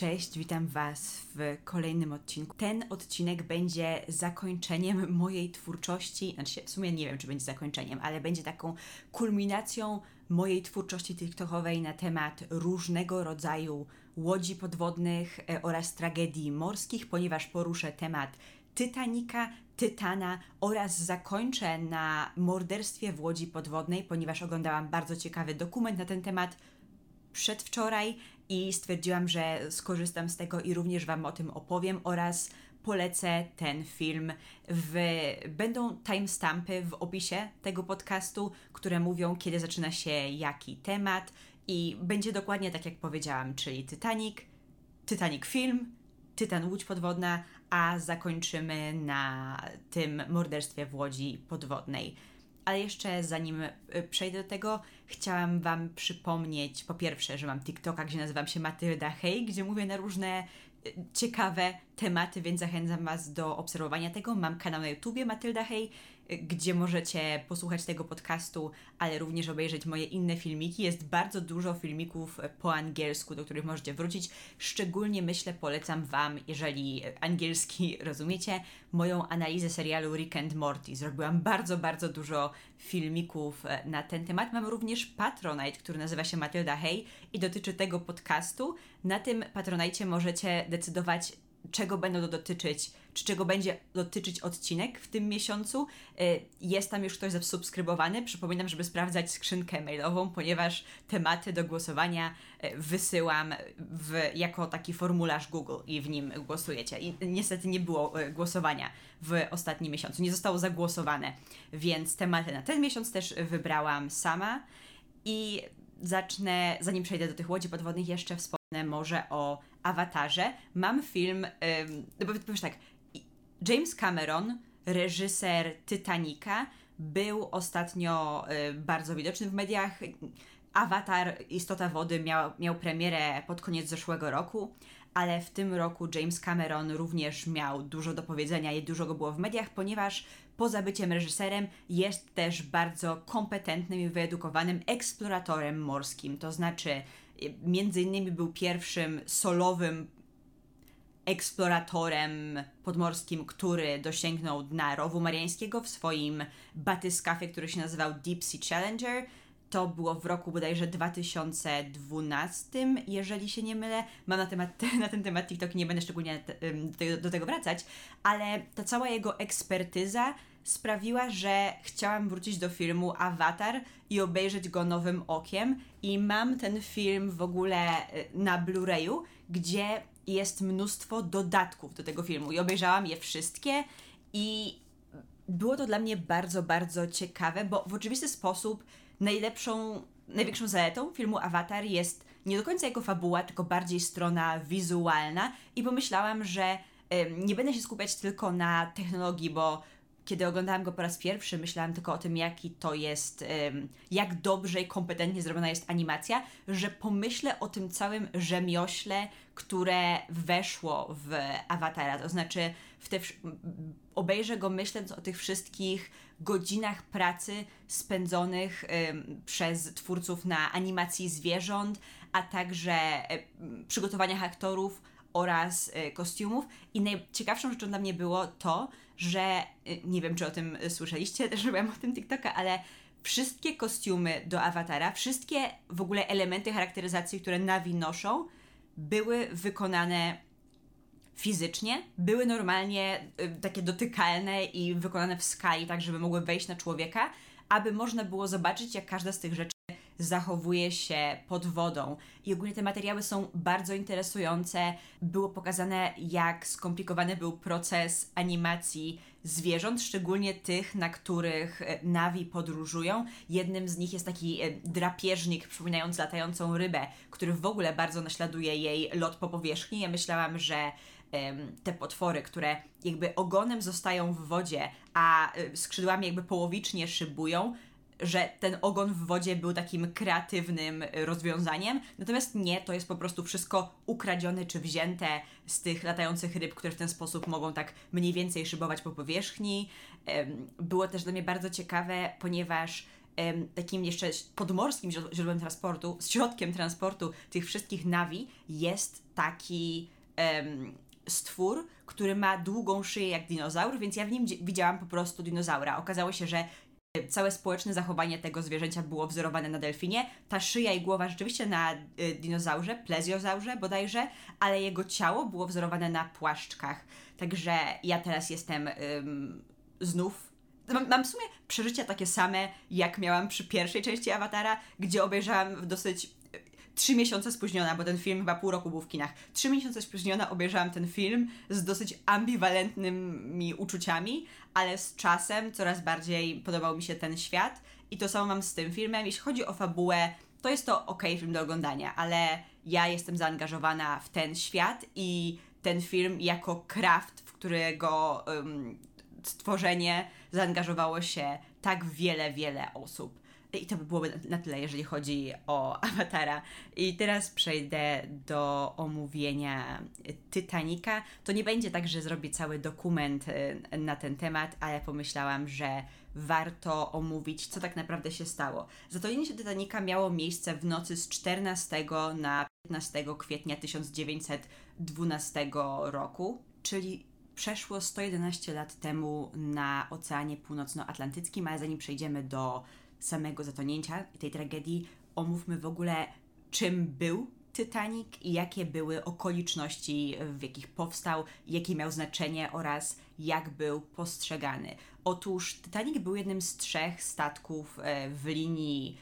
Cześć, witam Was w kolejnym odcinku. Ten odcinek będzie zakończeniem mojej twórczości, znaczy w sumie nie wiem, czy będzie zakończeniem, ale będzie taką kulminacją mojej twórczości TikTokowej na temat różnego rodzaju łodzi podwodnych e, oraz tragedii morskich, ponieważ poruszę temat Titanika, Tytana oraz zakończę na morderstwie w łodzi podwodnej, ponieważ oglądałam bardzo ciekawy dokument na ten temat przedwczoraj i stwierdziłam, że skorzystam z tego i również Wam o tym opowiem oraz polecę ten film. W, będą timestampy w opisie tego podcastu, które mówią, kiedy zaczyna się jaki temat i będzie dokładnie tak, jak powiedziałam, czyli Titanic, Titanic film, Tytan Łódź Podwodna, a zakończymy na tym morderstwie w Łodzi Podwodnej. Ale jeszcze zanim y, przejdę do tego, chciałam Wam przypomnieć po pierwsze, że mam TikToka, gdzie nazywam się Matylda Hej, gdzie mówię na różne y, ciekawe tematy, więc zachęcam Was do obserwowania tego. Mam kanał na YouTubie Matylda Hej, gdzie możecie posłuchać tego podcastu, ale również obejrzeć moje inne filmiki. Jest bardzo dużo filmików po angielsku, do których możecie wrócić. Szczególnie myślę, polecam Wam, jeżeli angielski rozumiecie, moją analizę serialu Rick and Morty. Zrobiłam bardzo, bardzo dużo filmików e, na ten temat. Mam również Patronite, który nazywa się Matylda Hey i dotyczy tego podcastu. Na tym Patronite możecie decydować, czego będą dotyczyć, czy czego będzie dotyczyć odcinek w tym miesiącu. Y, jest tam już ktoś zasubskrybowany. Przypominam, żeby sprawdzać skrzynkę mailową, ponieważ tematy do głosowania y, wysyłam w, jako taki formularz Google i w nim głosujecie. I niestety nie było y, głosowania w ostatnim miesiącu, nie zostało zagłosowane, więc tematy na ten miesiąc też wybrałam sama. I zacznę, zanim przejdę do tych łodzi podwodnych, jeszcze wspomnę może o awatarze. Mam film, bo powiesz tak, James Cameron, reżyser Titanica, był ostatnio y, bardzo widoczny w mediach. Avatar, Istota Wody, miał, miał premierę pod koniec zeszłego roku, ale w tym roku James Cameron również miał dużo do powiedzenia i dużo go było w mediach, ponieważ poza byciem reżyserem jest też bardzo kompetentnym i wyedukowanym eksploratorem morskim. To znaczy, między innymi był pierwszym solowym eksploratorem podmorskim, który dosięgnął dna rowu mariańskiego w swoim batyskafie, który się nazywał Deep Sea Challenger. To było w roku bodajże 2012, jeżeli się nie mylę. Mam na, temat, na ten temat TikTok nie będę szczególnie do tego wracać, ale ta cała jego ekspertyza sprawiła, że chciałam wrócić do filmu Avatar i obejrzeć go nowym okiem. I mam ten film w ogóle y, na Blu-rayu, gdzie jest mnóstwo dodatków do tego filmu. I obejrzałam je wszystkie. I było to dla mnie bardzo, bardzo ciekawe, bo w oczywisty sposób najlepszą, największą zaletą filmu Avatar jest nie do końca jego fabuła, tylko bardziej strona wizualna. I pomyślałam, że nie będę się skupiać tylko na technologii, bo kiedy oglądałam go po raz pierwszy, myślałam tylko o tym, jaki to jest, jak dobrze i kompetentnie zrobiona jest animacja, że pomyślę o tym całym rzemiośle, które weszło w awatara. To znaczy, w te, obejrzę go myśląc o tych wszystkich godzinach pracy spędzonych przez twórców na animacji zwierząt, a także przygotowaniach aktorów oraz y, kostiumów. I najciekawszą rzeczą dla mnie było to, że y, nie wiem, czy o tym słyszeliście, też robiłam o tym TikToka, ale wszystkie kostiumy do awatara, wszystkie w ogóle elementy charakteryzacji, które Navi noszą, były wykonane fizycznie, były normalnie y, takie dotykalne i wykonane w skali, tak żeby mogły wejść na człowieka, aby można było zobaczyć, jak każda z tych rzeczy zachowuje się pod wodą. I ogólnie te materiały są bardzo interesujące. Było pokazane, jak skomplikowany był proces animacji zwierząt, szczególnie tych, na których e, nawi podróżują. Jednym z nich jest taki e, drapieżnik przypominający latającą rybę, który w ogóle bardzo naśladuje jej lot po powierzchni. Ja myślałam, że te potwory, które jakby ogonem zostają w wodzie, a e, skrzydłami jakby połowicznie szybują, że ten ogon w wodzie był takim kreatywnym rozwiązaniem. Natomiast nie, to jest po prostu wszystko ukradzione czy wzięte z tych latających ryb, które w ten sposób mogą tak mniej więcej szybować po powierzchni. Było też dla mnie bardzo ciekawe, ponieważ takim jeszcze podmorskim źródłem transportu, środkiem transportu tych wszystkich nawi jest taki stwór, który ma długą szyję jak dinozaur, więc ja w nim widziałam po prostu dinozaura. Okazało się, że całe społeczne zachowanie tego zwierzęcia było wzorowane na delfinie. Ta szyja i głowa rzeczywiście na y, dinozaurze, plezjozaurze bodajże, ale jego ciało było wzorowane na płaszczkach. Także ja teraz jestem ym, znów. Mam, mam w sumie przeżycia takie same, jak miałam przy pierwszej części Awatara, gdzie obejrzałam w dosyć trzy miesiące spóźniona, bo ten film chyba pół roku był w kinach. Trzy miesiące spóźniona obejrzałam ten film z dosyć ambiwalentnymi uczuciami, ale z czasem coraz bardziej podobał mi się ten świat i to samo mam z tym filmem. Jeśli chodzi o fabułę, to jest to ok film do oglądania, ale ja jestem zaangażowana w ten świat i ten film jako kraft, w którego um, stworzenie zaangażowało się tak wiele, wiele osób. I to by byłoby na tyle, jeżeli chodzi o Awatara. I teraz przejdę do omówienia Titanica. To nie będzie tak, że zrobię cały dokument y, na ten temat, ale pomyślałam, że warto omówić, co tak naprawdę się stało. Zatonienie się Titanica miało miejsce w nocy z 14 na 15 kwietnia 1912 roku, czyli przeszło 111 lat temu na Oceanie Północnoatlantyckim, ale zanim przejdziemy do samego zatonięcia tej tragedii, omówmy w ogóle, czym był Titanic i jakie były okoliczności, w jakich powstał, jakie miał znaczenie oraz jak był postrzegany. Otóż Titanic był jednym z trzech statków e, w linii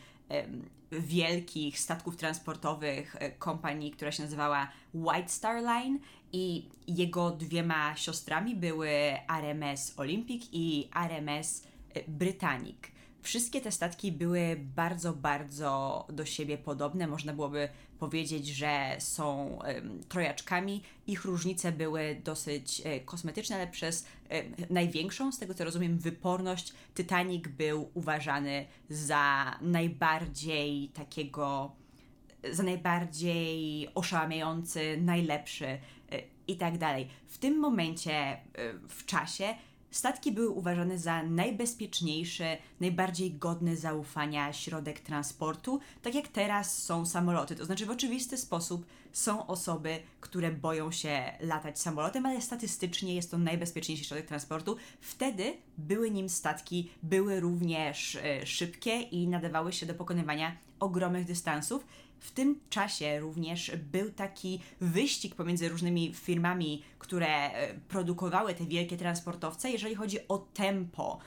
wielkich statków transportowych e, kompanii, która się nazywała White Star Line i jego dwiema siostrami były RMS Olympic i RMS e, Britannic. Wszystkie te statki były bardzo, bardzo do siebie podobne. Można byłoby powiedzieć, że są um, trojaczkami. Ich różnice były dosyć e, kosmetyczne, ale przez e, największą, z tego co rozumiem, wyporność Titanic był uważany za najbardziej takiego, za najbardziej oszałamiający, najlepszy e, i tak dalej. W tym momencie w czasie Statki były uważane za najbezpieczniejszy, najbardziej godny zaufania środek transportu, tak jak teraz są samoloty. To znaczy, w oczywisty sposób są osoby, które boją się latać samolotem, ale statystycznie jest to najbezpieczniejszy środek transportu. Wtedy były nim statki, były również e, szybkie i nadawały się do pokonywania ogromnych dystansów w tym czasie również był taki wyścig pomiędzy różnymi firmami, które e, produkowały te wielkie transportowce, jeżeli chodzi o tempo,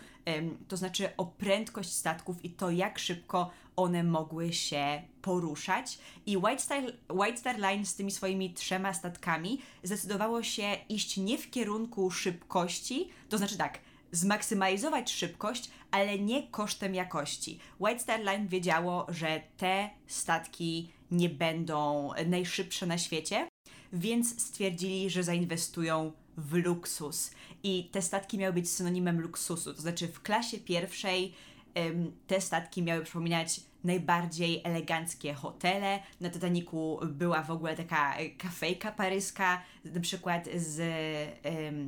to znaczy o prędkość statków i to, jak szybko one mogły się poruszać. I White Star, White Star Line z tymi swoimi trzema statkami zdecydowało się iść nie w kierunku szybkości, to znaczy tak, zmaksymalizować szybkość, ale nie kosztem jakości. White Star Line wiedziało, że te statki nie będą najszybsze na świecie, więc stwierdzili, że zainwestują w luksus. I te statki miały być synonimem luksusu, to znaczy w klasie pierwszej te statki miały przypominać najbardziej eleganckie hotele. Na Titanicu była w ogóle taka kafejka paryska, na przykład z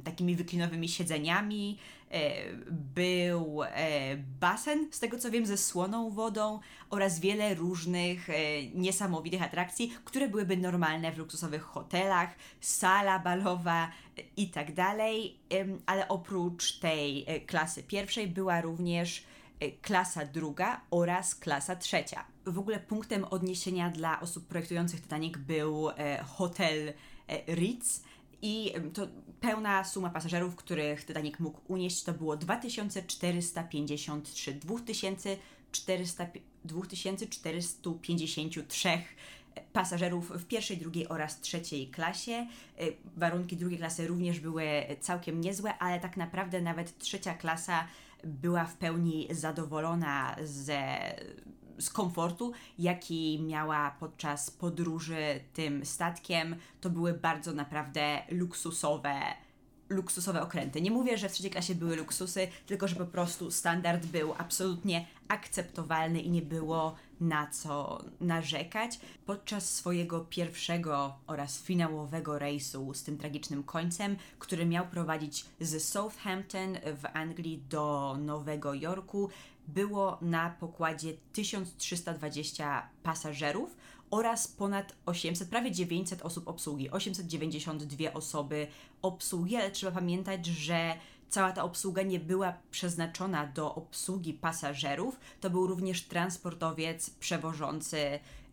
takimi wyklinowymi siedzeniami. E, był e, basen, z tego co wiem, ze słoną wodą oraz wiele różnych e, niesamowitych atrakcji, które byłyby normalne w luksusowych hotelach, sala balowa i tak dalej. Ale oprócz tej klasy pierwszej była również E, klasa druga oraz klasa trzecia. W ogóle punktem odniesienia dla osób projektujących Titanic był e, hotel e, Ritz i to pełna suma pasażerów, których Titanic mógł unieść, to było 2453, 2400, 2453 pasażerów w pierwszej, drugiej oraz trzeciej klasie. Warunki drugiej klasy również były całkiem niezłe, ale tak naprawdę nawet trzecia klasa była w pełni zadowolona ze, z komfortu, jaki miała podczas podróży tym statkiem. To były bardzo naprawdę luksusowe luksusowe okręty. Nie mówię, że w trzeciej klasie były luksusy, tylko że po prostu standard był absolutnie akceptowalny i nie było na co narzekać. Podczas swojego pierwszego oraz finałowego rejsu z tym tragicznym końcem, który miał prowadzić z Southampton w Anglii do Nowego Jorku, było na pokładzie 1320 pasażerów oraz ponad 800, prawie 900 osób obsługi, 892 osoby obsługi, ale trzeba pamiętać, że cała ta obsługa nie była przeznaczona do obsługi pasażerów, to był również transportowiec przewożący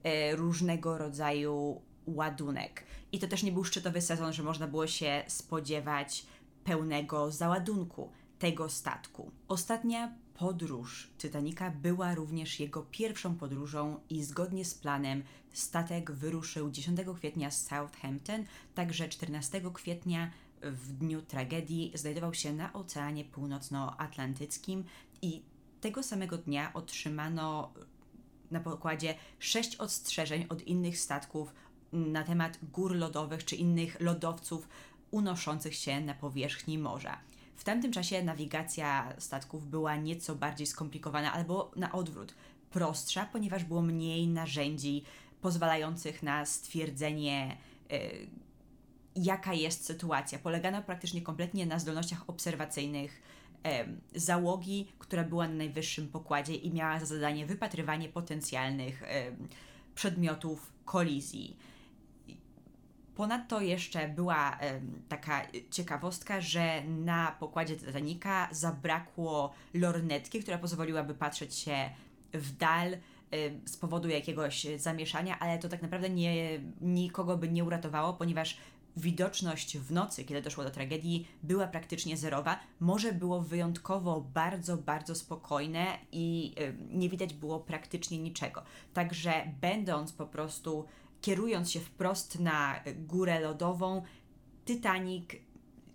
e, różnego rodzaju ładunek. I to też nie był szczytowy sezon, że można było się spodziewać pełnego załadunku tego statku. Ostatnia podróż Titanica była również jego pierwszą podróżą i zgodnie z planem statek wyruszył 10 kwietnia z Southampton, także 14 kwietnia w dniu tragedii znajdował się na Oceanie Północnoatlantyckim i tego samego dnia otrzymano na pokładzie sześć ostrzeżeń od innych statków na temat gór lodowych czy innych lodowców unoszących się na powierzchni morza. W tamtym czasie nawigacja statków była nieco bardziej skomplikowana albo na odwrót prostsza, ponieważ było mniej narzędzi pozwalających na stwierdzenie, yy, jaka jest sytuacja. Polegano praktycznie kompletnie na zdolnościach obserwacyjnych załogi, która była na najwyższym pokładzie i miała za zadanie wypatrywanie potencjalnych przedmiotów kolizji. Ponadto jeszcze była taka ciekawostka, że na pokładzie Titanica zabrakło lornetki, która pozwoliłaby patrzeć się w dal z powodu jakiegoś zamieszania, ale to tak naprawdę nie, nikogo by nie uratowało, ponieważ widoczność w nocy, kiedy doszło do tragedii, była praktycznie zerowa. Morze było wyjątkowo bardzo, bardzo spokojne i nie widać było praktycznie niczego. Także będąc po prostu kierując się wprost na górę lodową, Titanic,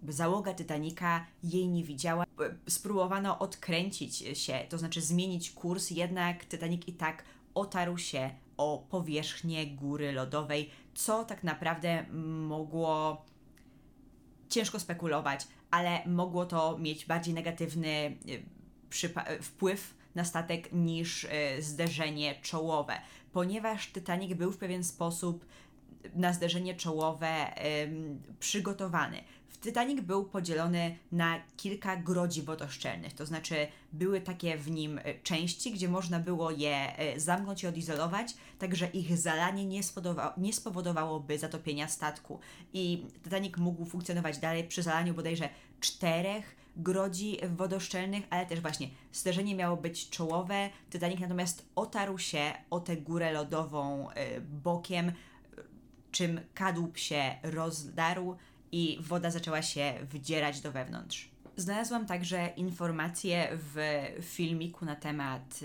załoga Titanica jej nie widziała. Spróbowano odkręcić się, to znaczy zmienić kurs, jednak Titanic i tak otarł się o powierzchnię góry lodowej, co tak naprawdę mogło ciężko spekulować, ale mogło to mieć bardziej negatywny y, wpływ na statek niż y, zderzenie czołowe ponieważ Titanic był w pewien sposób na zderzenie czołowe przygotowany. Titanic był podzielony na kilka grodzi wodoszczelnych, to znaczy były takie w nim e, części, gdzie można było je e, zamknąć i odizolować, tak że ich zalanie nie, nie spowodowałoby zatopienia statku. I Titanic mógł funkcjonować dalej przy zalaniu bodajże czterech grodzi wodoszczelnych, ale też właśnie zderzenie miało być czołowe. Titanic natomiast otarł się o tę górę lodową e, bokiem, czym kadłub się rozdarł i woda zaczęła się wdzierać do wewnątrz. Znalazłam także informacje w filmiku na temat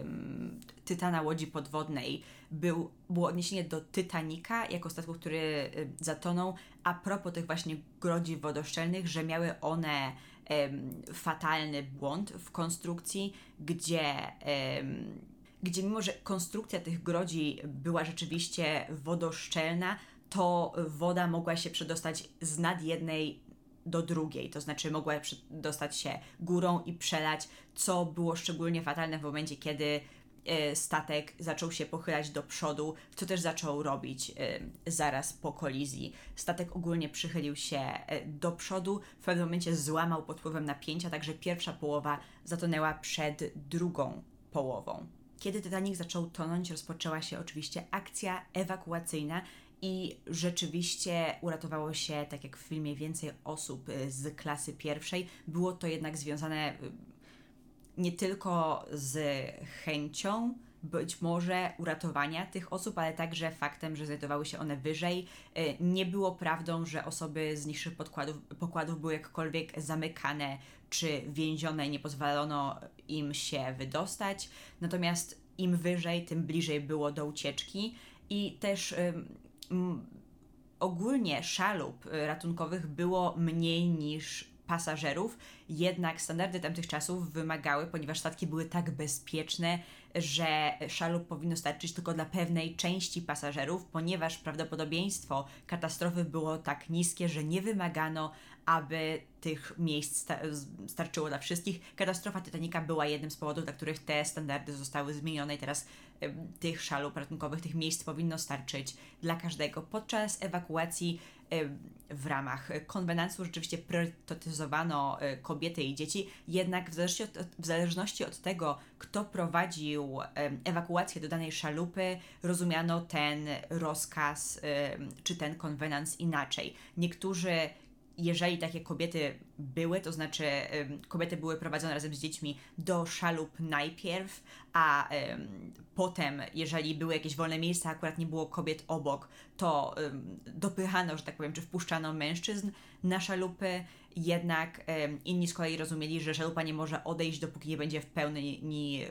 ym, Tytana Łodzi Podwodnej. Był, było odniesienie do Titanika jako statku, który y, zatonął, a propos tych właśnie grodzi wodoszczelnych, że miały one ym, fatalny błąd w konstrukcji, gdzie ym, gdzie mimo, że konstrukcja tych grodzi była rzeczywiście wodoszczelna, to woda mogła się przedostać z nad jednej do drugiej, to znaczy mogła dostać się górą i przelać, co było szczególnie fatalne w momencie, kiedy e, statek zaczął się pochylać do przodu, co też zaczął robić e, zaraz po kolizji. Statek ogólnie przychylił się e, do przodu, w pewnym momencie złamał pod wpływem napięcia, także pierwsza połowa zatonęła przed drugą połową. Kiedy Titanic zaczął tonąć, rozpoczęła się oczywiście akcja ewakuacyjna i rzeczywiście uratowało się, tak jak w filmie, więcej osób y, z klasy pierwszej. Było to jednak związane y, nie tylko z chęcią, być może uratowania tych osób, ale także faktem, że znajdowały się one wyżej. Y, nie było prawdą, że osoby z niższych podkładów, pokładów były jakkolwiek zamykane czy więzione nie pozwalono im się wydostać. Natomiast im wyżej, tym bliżej było do ucieczki i też ogólnie szalup y, ratunkowych było mniej niż pasażerów, jednak standardy tamtych czasów wymagały, ponieważ statki były tak bezpieczne, że szalup powinno starczyć tylko dla pewnej części pasażerów, ponieważ prawdopodobieństwo katastrofy było tak niskie, że nie wymagano, aby tych miejsc sta starczyło dla wszystkich. Katastrofa Titanica była jednym z powodów, dla których te standardy zostały zmienione i teraz tych szalup ratunkowych, tych miejsc powinno starczyć dla każdego. Podczas ewakuacji w ramach konwenansu rzeczywiście priorytetyzowano kobiety i dzieci, jednak w zależności od, w zależności od tego, kto prowadził ewakuację do danej szalupy, rozumiano ten rozkaz czy ten konwenans inaczej. Niektórzy jeżeli takie kobiety były, to znaczy kobiety były prowadzone razem z dziećmi do szalup najpierw, a potem, jeżeli były jakieś wolne miejsca, akurat nie było kobiet obok, to dopychano, że tak powiem, czy wpuszczano mężczyzn na szalupy, jednak inni z kolei rozumieli, że szalupa nie może odejść, dopóki nie będzie w pełni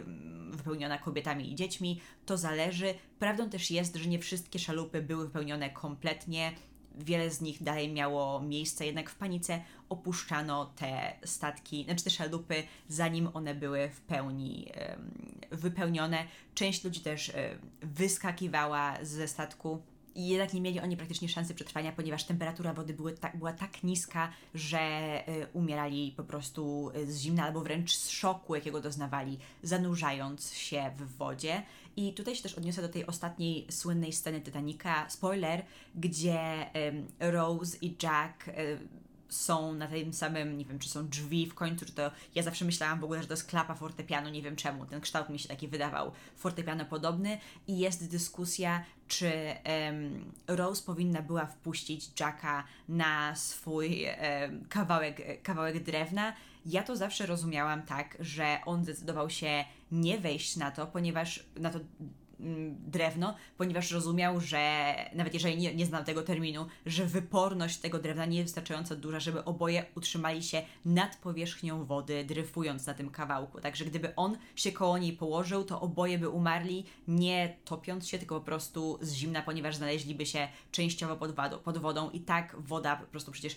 wypełniona kobietami i dziećmi. To zależy. Prawdą też jest, że nie wszystkie szalupy były wypełnione kompletnie wiele z nich dalej miało miejsce, jednak w panice opuszczano te statki, znaczy te szalupy, zanim one były w pełni wypełnione. Część ludzi też wyskakiwała ze statku i jednak nie mieli oni praktycznie szansy przetrwania, ponieważ temperatura wody były ta, była tak niska, że y, umierali po prostu z zimna albo wręcz z szoku, jakiego doznawali, zanurzając się w wodzie. I tutaj się też odniosę do tej ostatniej słynnej sceny Titanica, spoiler, gdzie y, Rose i Jack y, są na tym samym, nie wiem, czy są drzwi w końcu, czy to. Ja zawsze myślałam w ogóle, że to jest klapa fortepianu, nie wiem czemu. Ten kształt mi się taki wydawał fortepiano podobny. I jest dyskusja, czy um, Rose powinna była wpuścić Jacka na swój um, kawałek, kawałek drewna. Ja to zawsze rozumiałam tak, że on zdecydował się nie wejść na to, ponieważ na to drewno, ponieważ rozumiał, że nawet jeżeli nie, nie znał tego terminu, że wyporność tego drewna nie jest wystarczająco duża, żeby oboje utrzymali się nad powierzchnią wody, dryfując na tym kawałku. Także gdyby on się koło niej położył, to oboje by umarli, nie topiąc się, tylko po prostu z zimna, ponieważ znaleźliby się częściowo pod wodą. Pod wodą I tak woda po prostu przecież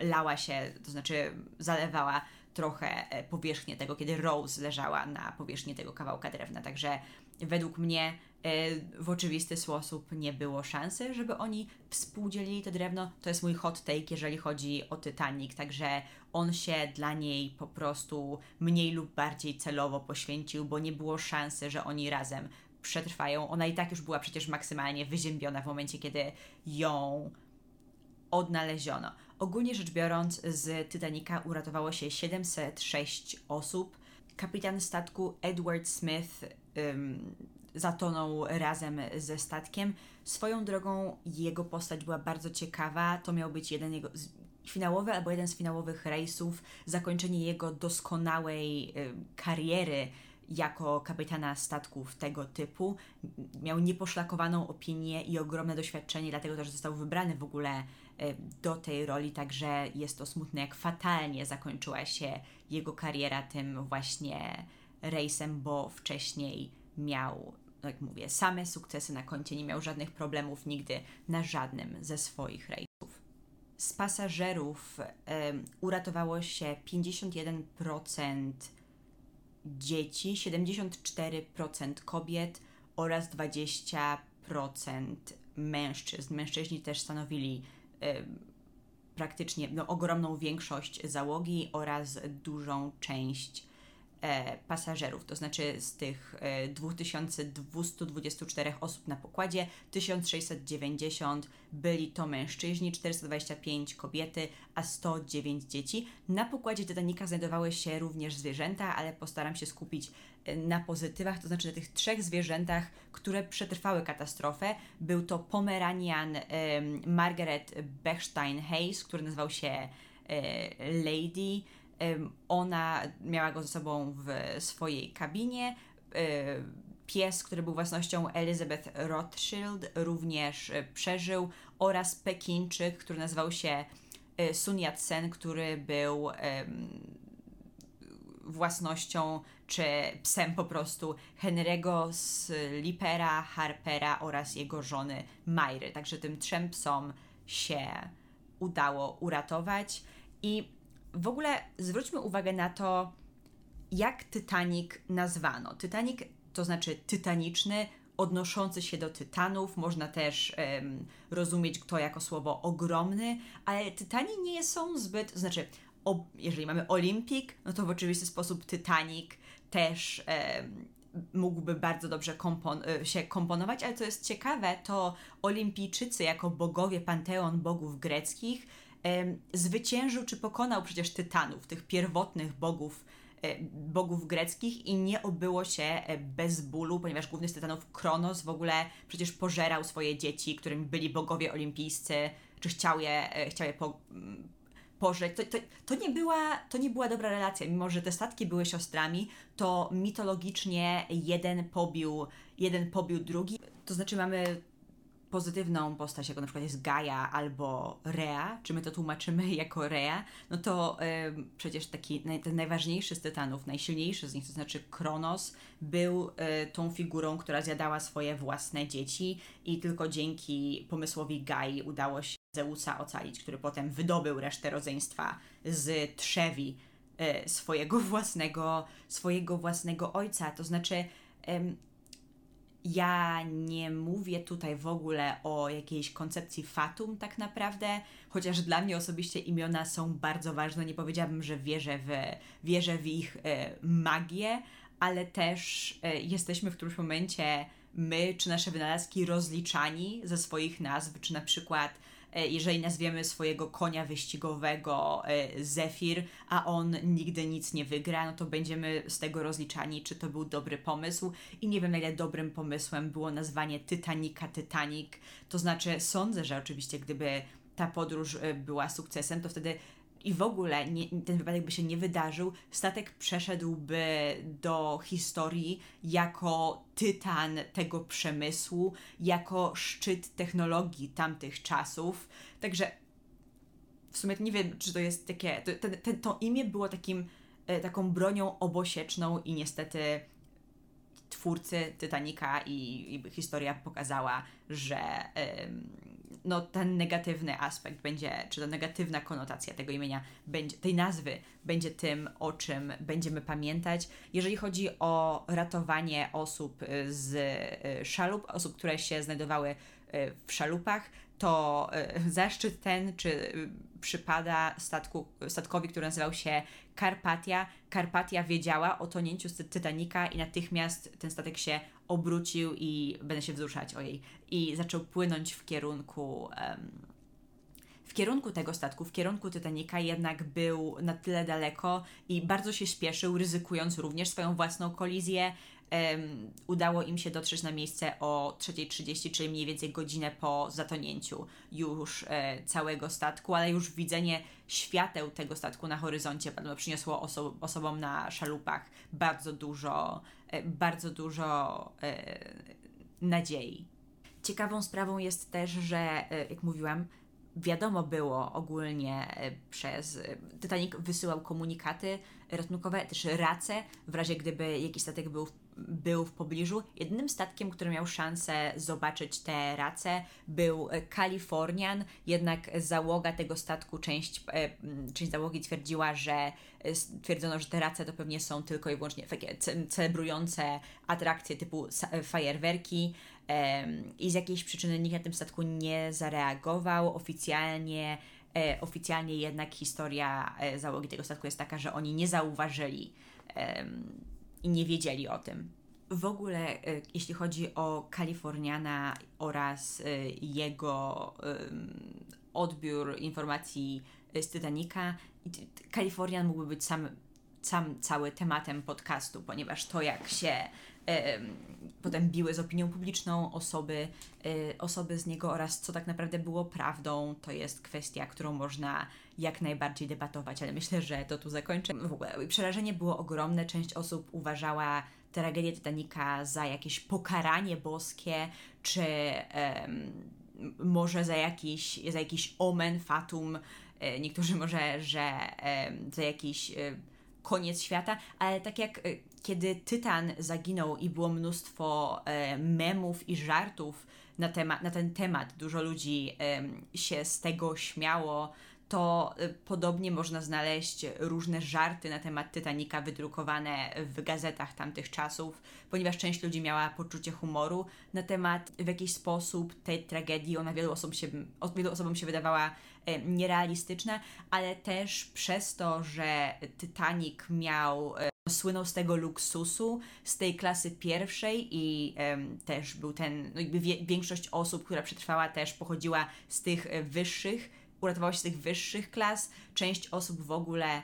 lała się, to znaczy zalewała trochę e, powierzchnię tego, kiedy Rose leżała na powierzchni tego kawałka drewna. Także według mnie e, w oczywisty sposób nie było szansy, żeby oni współdzielili to drewno. To jest mój hot take, jeżeli chodzi o Titanic, także on się dla niej po prostu mniej lub bardziej celowo poświęcił, bo nie było szansy, że oni razem przetrwają. Ona i tak już była przecież maksymalnie wyziębiona w momencie, kiedy ją odnaleziono. Ogólnie rzecz biorąc, z Titanica uratowało się 706 osób. Kapitan statku Edward Smith zatonął razem ze statkiem. Swoją drogą jego postać była bardzo ciekawa. To miał być jeden jego finałowy albo jeden z finałowych rejsów, zakończenie jego doskonałej kariery jako kapitana statków tego typu. Miał nieposzlakowaną opinię i ogromne doświadczenie, dlatego też został wybrany w ogóle do tej roli, także jest to smutne, jak fatalnie zakończyła się jego kariera tym właśnie rejsem, bo wcześniej miał, jak mówię, same sukcesy na koncie, nie miał żadnych problemów nigdy na żadnym ze swoich rejsów. Z pasażerów uratowało się 51% dzieci, 74% kobiet oraz 20% mężczyzn. Mężczyźni też stanowili praktycznie no, ogromną większość załogi oraz dużą część pasażerów, to znaczy z tych e, 2224 osób na pokładzie 1690 byli to mężczyźni, 425 kobiety, a 109 dzieci. Na pokładzie Titanica znajdowały się również zwierzęta, ale postaram się skupić e, na pozytywach, to znaczy na tych trzech zwierzętach, które przetrwały katastrofę. Był to Pomeranian e, Margaret Bechstein-Hayes, który nazywał się e, Lady, ona miała go ze sobą w swojej kabinie. Pies, który był własnością Elizabeth Rothschild, również e, przeżył, oraz Pekinczyk, który nazywał się e, Sun Yat-sen, który był własnością czy psem po prostu Henry'ego Slipera, Harpera oraz jego żony Myry. Także tym trzem psom się udało uratować i w ogóle zwróćmy uwagę na to, jak Titanic nazwano. Titanic to znaczy tytaniczny, odnoszący się do tytanów. Można też um, rozumieć to jako słowo ogromny, ale tytani nie są zbyt, znaczy, o, jeżeli mamy Olimpik, no to w oczywisty sposób Titanic też um, mógłby bardzo dobrze kompon- y, się komponować, ale co jest ciekawe, to olimpijczycy jako bogowie, panteon bogów greckich zwyciężył czy pokonał przecież tytanów, tych pierwotnych bogów e, bogów greckich i nie obyło się e, bez bólu, ponieważ główny z tytanów Kronos w ogóle przecież pożerał swoje dzieci, którymi byli bogowie olimpijscy, czy chciał je, e, chciał je po, mm, pożreć. To, to, to, nie była, to nie była dobra relacja, mimo że te statki były siostrami, to mitologicznie jeden pobił, jeden pobił drugi. To znaczy mamy pozytywną postać, jako na przykład jest Gaia albo Rea, czy my to tłumaczymy jako Rea, no to ym, przecież taki naj, ten najważniejszy z tytanów, najsilniejszy z nich, to znaczy Kronos, był y, tą figurą, która zjadała swoje własne dzieci i tylko dzięki pomysłowi Gai udało się Zeusa ocalić, który potem wydobył resztę rodzeństwa z trzewi y, swojego własnego, swojego własnego ojca. To znaczy, ja nie mówię tutaj w ogóle o jakiejś koncepcji fatum, tak naprawdę, chociaż dla mnie osobiście imiona są bardzo ważne. Nie powiedziałabym, że wierzę w, wierzę w ich e, magię, ale też e, jesteśmy w którymś momencie my czy nasze wynalazki rozliczani ze swoich nazw, czy na przykład jeżeli nazwiemy swojego konia wyścigowego e, Zefir, a on nigdy nic nie wygra, no to będziemy z tego rozliczani, czy to był dobry pomysł. I nie wiem, na ile dobrym pomysłem było nazwanie Titanica Titanic. To znaczy, sądzę, że oczywiście, gdyby ta podróż e, była sukcesem, to wtedy i w ogóle nie, ten wypadek by się nie wydarzył, statek przeszedłby do historii jako tytan tego przemysłu, jako szczyt technologii tamtych czasów. Także w sumie nie wiem, czy to jest takie. To, to, to, to imię było takim, e, taką bronią obosieczną i niestety twórcy Titanica i, i historia pokazała, że no, ten negatywny aspekt będzie, czy ta negatywna konotacja tego imienia, będzie, tej nazwy będzie tym, o czym będziemy pamiętać. Jeżeli chodzi o ratowanie osób z y, szalup, osób, które się znajdowały y, w szalupach, to y, zaszczyt ten, czy przypada statku, statkowi, który nazywał się Karpatia. Karpatia wiedziała o tonięciu z Titanica i natychmiast ten statek się obrócił i będę się wzruszać o jej. I zaczął płynąć w kierunku. Um, w kierunku tego statku, w kierunku Titanica, jednak był na tyle daleko i bardzo się śpieszył, ryzykując również swoją własną kolizję. Udało im się dotrzeć na miejsce o 3.30, czyli mniej więcej godzinę po zatonięciu już e, całego statku, ale już widzenie świateł tego statku na horyzoncie przyniosło oso osobom na szalupach bardzo dużo, e, bardzo dużo e, nadziei. Ciekawą sprawą jest też, że jak mówiłam, wiadomo było ogólnie przez. Titanic wysyłał komunikaty ratunkowe, też race, w razie gdyby jakiś statek był, był w pobliżu. Jednym statkiem, który miał szansę zobaczyć te race, był Kalifornian, jednak załoga tego statku, część, e, część załogi twierdziła, że stwierdzono, że te race to pewnie są tylko i wyłącznie takie celebrujące atrakcje typu fajerwerki i z jakiejś przyczyny nikt na tym statku nie zareagował. Oficjalnie, e, oficjalnie jednak historia e, załogi tego statku jest taka, że oni nie zauważyli i nie wiedzieli o tym. W ogóle, e, jeśli chodzi o Kaliforniana oraz jego odbiór informacji z Titanica, Kalifornian mógłby być sam, sam cały tematem podcastu, ponieważ to, jak się potem biły z opinią publiczną osoby, e, osoby z niego oraz co tak naprawdę było prawdą, to jest kwestia, którą można jak najbardziej debatować, ale myślę, że to tu zakończę. W ogóle przerażenie było ogromne, część osób uważała tragedię Titanica za jakieś pokaranie boskie, czy może za jakiś, za jakiś omen, fatum, e, niektórzy może, że za jakiś e, koniec świata, ale tak jak kiedy Tytan zaginął i było mnóstwo e, memów i żartów na, temat, na ten temat, dużo ludzi się z tego śmiało, to e, podobnie można znaleźć różne żarty na temat Titanica wydrukowane w gazetach tamtych czasów, ponieważ część ludzi miała poczucie humoru na temat w jakiś sposób tej tragedii. Ona wielu, osób się, wielu osobom się wydawała e, nierealistyczna, ale też przez to, że Titanic miał e, Słynął z tego luksusu, z tej klasy pierwszej i em, też był ten, no jakby wie, większość osób, która przetrwała też pochodziła z tych e, wyższych, uratowała się z tych wyższych klas. Część osób w ogóle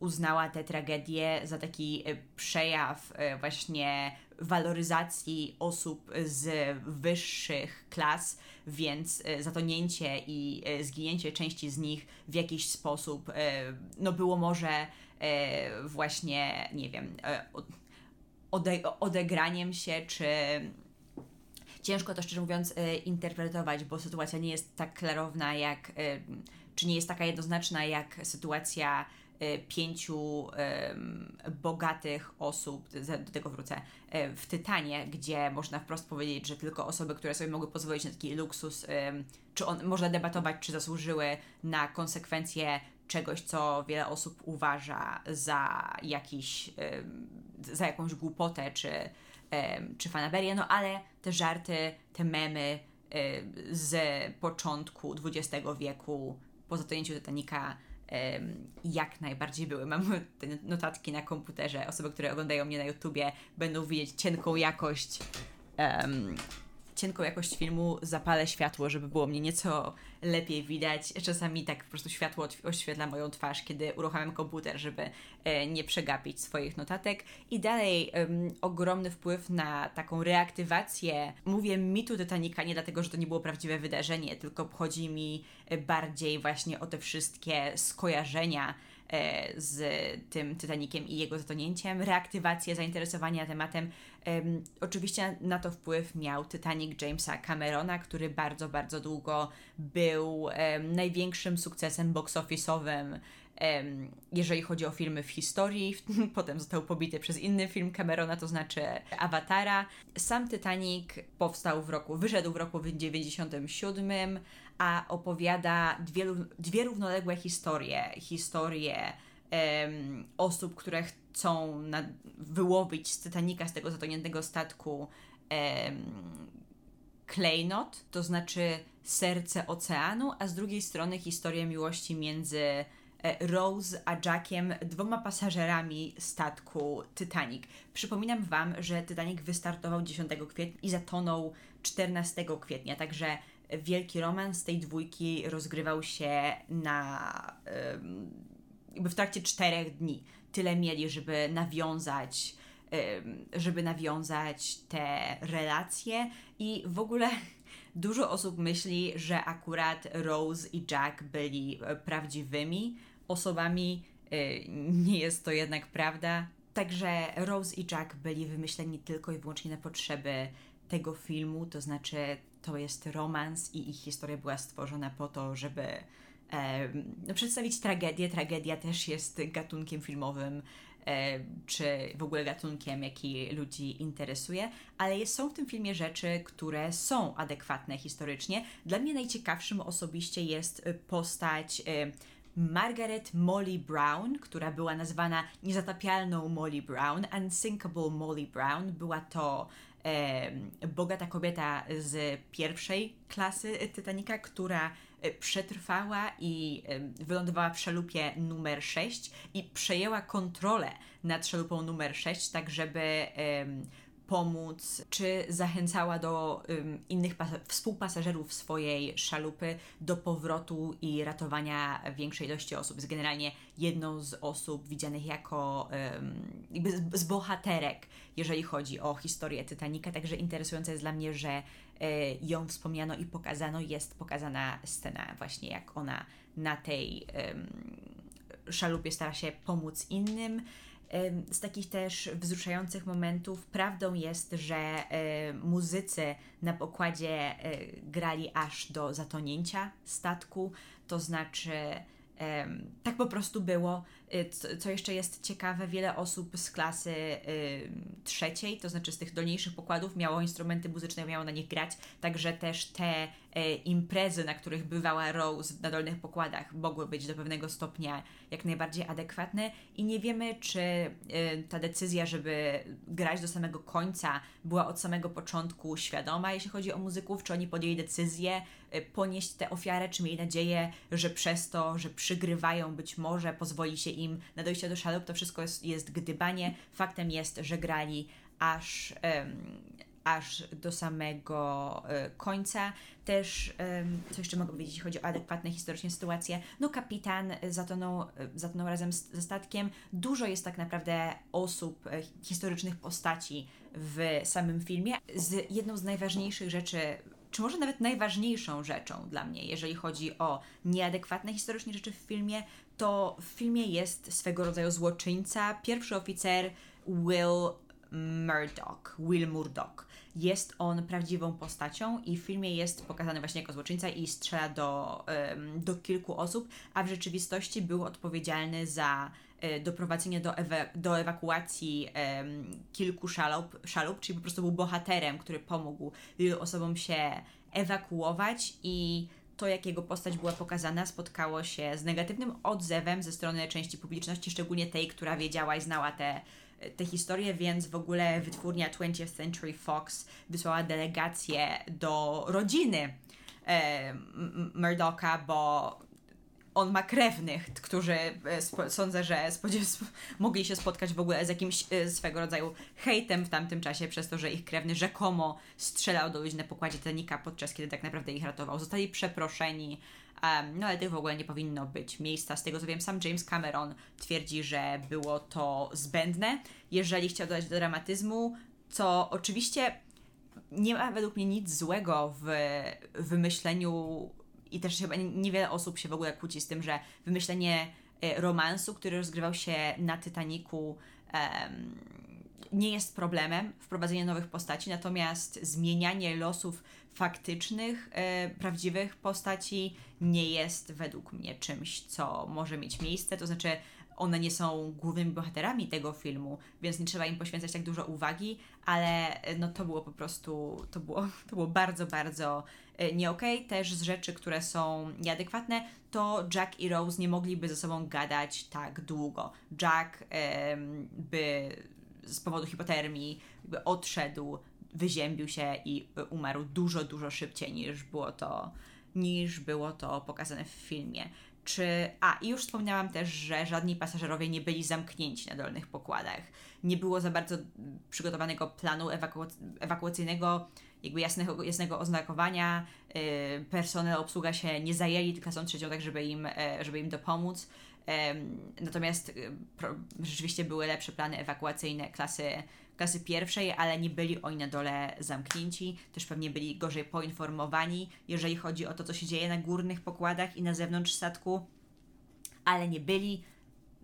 uznała tę tragedię za taki e, przejaw e, właśnie waloryzacji osób z wyższych klas, więc e, zatonięcie i zginięcie części z nich w jakiś sposób no było może właśnie, nie wiem, od- ode, odegraniem się, czy ciężko to szczerze mówiąc interpretować, bo sytuacja nie jest tak klarowna jak, czy nie jest taka jednoznaczna jak sytuacja pięciu em, bogatych osób, do tego wrócę, e, w Tytanie, gdzie można wprost powiedzieć, że tylko osoby, które sobie mogły pozwolić na taki luksus, czy on, można debatować, czy zasłużyły na konsekwencje czegoś, co wiele osób uważa za jakiś, za jakąś głupotę, czy, czy fanaberię, no ale te żarty, te memy em, z początku XX wieku po zatonięciu Titanica jak najbardziej były. Mam te notatki na komputerze. Osoby, które oglądają mnie na YouTubie będą widzieć cienką jakość em, cienką jakość filmu, zapalę światło, żeby było mnie nieco lepiej widać. Czasami tak po prostu światło oświetla moją twarz, kiedy uruchamiam komputer, żeby e, nie przegapić swoich notatek. I dalej em, ogromny wpływ na taką reaktywację, mówię mitu Titanica nie dlatego, że to nie było prawdziwe wydarzenie, tylko chodzi mi e, bardziej właśnie o te wszystkie skojarzenia z tym Titanikiem i jego zatonięciem, reaktywację zainteresowania tematem. Em, oczywiście na to wpływ miał Titanic Jamesa Camerona, który bardzo, bardzo długo był największym sukcesem box office'owym, jeżeli chodzi o filmy w historii. Potem został pobity przez inny film Camerona, to znaczy Awatara. Sam Titanic powstał w roku, wyszedł w roku 97, a opowiada dwie, dwie równoległe historie. Historie em, osób, które chcą na, wyłowić z Titanica, z tego zatoniętego statku, em, klejnot, to znaczy serce oceanu, a z drugiej strony historię miłości między e, Rose a Jackiem, dwoma pasażerami statku Titanic. Przypominam Wam, że Titanic wystartował 10 kwietnia i zatonął 14 kwietnia, także wielki romans tej dwójki rozgrywał się na jakby w trakcie czterech dni. Tyle mieli, żeby nawiązać żeby nawiązać te relacje i w ogóle dużo osób myśli, że akurat Rose i Jack byli e, prawdziwymi osobami. E, Nie jest to jednak prawda. Także Rose i Jack byli wymyśleni tylko i wyłącznie na potrzeby tego filmu, to znaczy to jest romans i ich historia była stworzona po to, żeby em, no, przedstawić tragedię. Tragedia też jest gatunkiem filmowym, e, czy w ogóle gatunkiem, jaki ludzi interesuje, ale jest, są w tym filmie rzeczy, które są adekwatne historycznie. Dla mnie najciekawszym osobiście jest e, postać e, Margaret Molly Brown, która była nazwana niezatapialną Molly Brown, Unsinkable Molly Brown. Była to bogata kobieta z pierwszej klasy Titanica, która e, przetrwała i wylądowała w szalupie numer 6 i przejęła kontrolę nad szalupą numer 6, tak żeby pomóc, czy zachęcała do ym, innych pas- współpasażerów swojej szalupy do powrotu i ratowania większej ilości osób. Jest generalnie jedną z osób widzianych jako ym, jakby z, z bohaterek, jeżeli chodzi o historię Titanica, także interesujące jest dla mnie, że y, ją wspomniano i pokazano, jest pokazana scena właśnie jak ona na tej ym, szalupie stara się pomóc innym. Z takich też wzruszających momentów prawdą jest, że y, muzycy na pokładzie y, grali aż do zatonięcia statku, to znaczy tak po prostu było. Y, Co, jeszcze jest ciekawe, wiele osób z klasy trzeciej, to znaczy z tych dolniejszych pokładów, miało instrumenty muzyczne, miało na nich grać, także też te e, imprezy, na których bywała Rose na dolnych pokładach, mogły być do pewnego stopnia jak najbardziej adekwatne i nie wiemy, czy e, ta decyzja, żeby grać do samego końca, była od samego początku świadoma, jeśli chodzi o muzyków, czy oni podjęli decyzję e, ponieść tę ofiarę, czy mieli nadzieję, że przez to, że przygrywają, być może pozwoli się im na dojście do szalup, to wszystko jest, jest gdybanie. Faktem jest, że grali aż, aż do samego e, końca. Też, co jeszcze mogę powiedzieć, chodzi o adekwatne historycznie sytuacje, no kapitan zatonął, zatonął razem z, ze statkiem. Dużo jest tak naprawdę osób, e, historycznych postaci w samym filmie. Z jedną z najważniejszych rzeczy czy może nawet najważniejszą rzeczą dla mnie, jeżeli chodzi o nieadekwatne historycznie rzeczy w filmie, to w filmie jest swego rodzaju złoczyńca, pierwszy oficer Will Murdoch, Will Murdoch. Jest on prawdziwą postacią i w filmie jest pokazany właśnie jako złoczyńca i strzela do, do kilku osób, a w rzeczywistości był odpowiedzialny za e, doprowadzenie do, ewa do ewakuacji um, kilku szalup, szalup, czyli po prostu był bohaterem, który pomógł wielu osobom się ewakuować i to, jak jego postać była pokazana, spotkało się z negatywnym odzewem ze strony części publiczności, szczególnie tej, która wiedziała i znała te tę historię, więc w ogóle wytwórnia 20th Century Fox wysłała delegację do rodziny e, Murdocha, bo on ma krewnych, którzy e, sądzę, że mogli się spotkać w ogóle z jakimś e, swego rodzaju hejtem w tamtym czasie przez to, że ich krewny rzekomo strzelał do ludzi na pokładzie Titanica, podczas kiedy tak naprawdę ich ratował. Zostali przeproszeni no ale tych w ogóle nie powinno być miejsca. Z tego co wiem, sam James Cameron twierdzi, że było to zbędne. Jeżeli chciał dodać do dramatyzmu, co oczywiście nie ma według mnie nic złego w wymyśleniu i też chyba niewiele osób się w ogóle kłóci z tym, że wymyślenie e, romansu, który rozgrywał się na Titaniku um, nie jest problemem, wprowadzenie nowych postaci, natomiast zmienianie losów faktycznych, e, prawdziwych postaci nie jest według mnie czymś, co może mieć miejsce. To znaczy, one nie są głównymi bohaterami tego filmu, więc nie trzeba im poświęcać tak dużo uwagi, ale e, no to było po prostu, to było, to było bardzo, bardzo e, nie okej. Okay. Też z rzeczy, które są nieadekwatne, to Jack i Rose nie mogliby ze sobą gadać tak długo. Jack by z powodu hipotermii jakby odszedł wyziębił się i umarł dużo, dużo szybciej niż było to, niż było to pokazane w filmie. Czy, a, i już wspomniałam też, że żadni pasażerowie nie byli zamknięci na dolnych pokładach. Nie było za bardzo przygotowanego planu ewaku ewakuacyjnego, jakby jasnego, jasnego oznakowania. Yy, personel, obsługa się nie zajęli klasą trzecią, tak żeby im, e, żeby im dopomóc. Natomiast y, rzeczywiście były lepsze plany ewakuacyjne klasy klasy pierwszej, ale nie byli oni na dole zamknięci, też pewnie byli gorzej poinformowani, jeżeli chodzi o to, co się dzieje na górnych pokładach i na zewnątrz statku, ale nie byli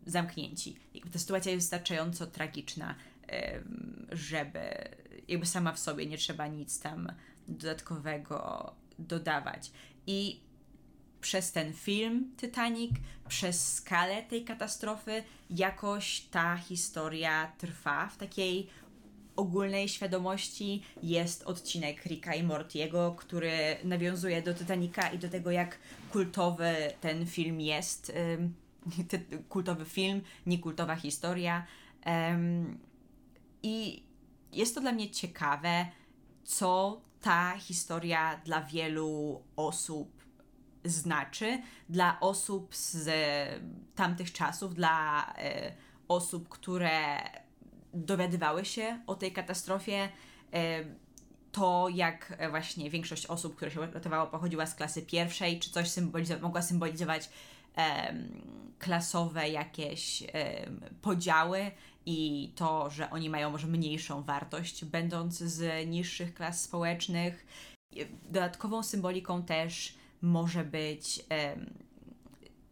zamknięci. Jakby ta sytuacja jest wystarczająco tragiczna, żeby jakby sama w sobie nie trzeba nic tam dodatkowego dodawać. I przez ten film Titanic, przez skalę tej katastrofy, jakoś ta historia trwa w takiej ogólnej świadomości jest odcinek Ricka i Mortiego, który nawiązuje do Titanica i do tego, jak kultowy ten film jest. kultowy film, nie kultowa historia. I jest to dla mnie ciekawe, co ta historia dla wielu osób znaczy dla osób z tamtych czasów, dla osób, które dowiadywały się o tej katastrofie, e, to jak e, właśnie większość osób, które się uratowało, pochodziła z klasy pierwszej, czy coś symbolizowa mogła symbolizować klasowe jakieś podziały i to, że oni mają może mniejszą wartość, będąc z niższych klas społecznych. Dodatkową symboliką też może być,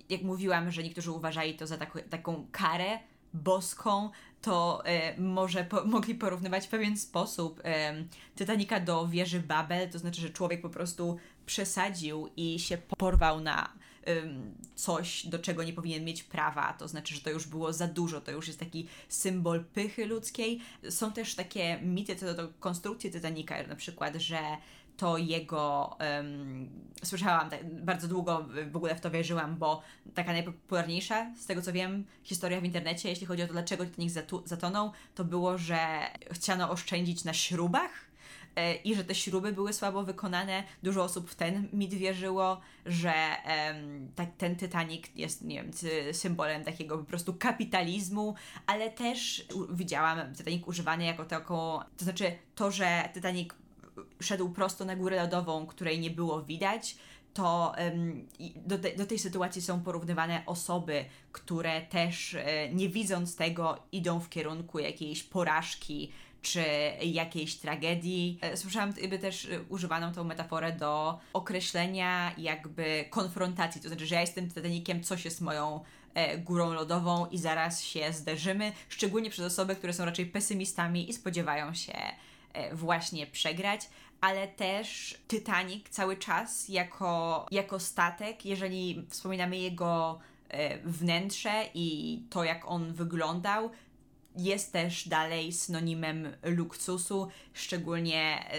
jak mówiłam, że niektórzy uważali to za taką, taką karę boską, to e, może po, mogli porównywać w pewien sposób e, Titanica do wieży Babel, to znaczy, że człowiek po prostu przesadził i się porwał na coś, do czego nie powinien mieć prawa, to znaczy, że to już było za dużo, to już jest taki symbol pychy ludzkiej. Są też takie mity co do konstrukcji Titanica, na przykład, że to jego. Um, słyszałam tak, bardzo długo w ogóle w to wierzyłam, bo taka najpopularniejsza, z tego co wiem, historia w internecie, jeśli chodzi o to, dlaczego Titanic zatonął, to było, że chciano oszczędzić na śrubach E, i że te śruby były słabo wykonane. Dużo osób w ten mit wierzyło, że tak, ten Titanic jest, nie wiem, symbolem takiego po prostu kapitalizmu, ale też widziałam Titanic używany jako taką, to znaczy to, że Titanic szedł prosto na górę lodową, której nie było widać, to do, do, tej sytuacji są porównywane osoby, które też e, nie widząc tego idą w kierunku jakiejś porażki czy jakiejś tragedii. E, słyszałam jakby też e, używaną tą metaforę do określenia jakby konfrontacji, to znaczy, że ja jestem Titanikiem, coś jest moją górą lodową i zaraz się zderzymy, szczególnie przez osoby, które są raczej pesymistami i spodziewają się właśnie przegrać, ale też Titanic cały czas jako, jako statek, jeżeli wspominamy jego wnętrze i to, jak on wyglądał, jest też dalej synonimem luksusu, szczególnie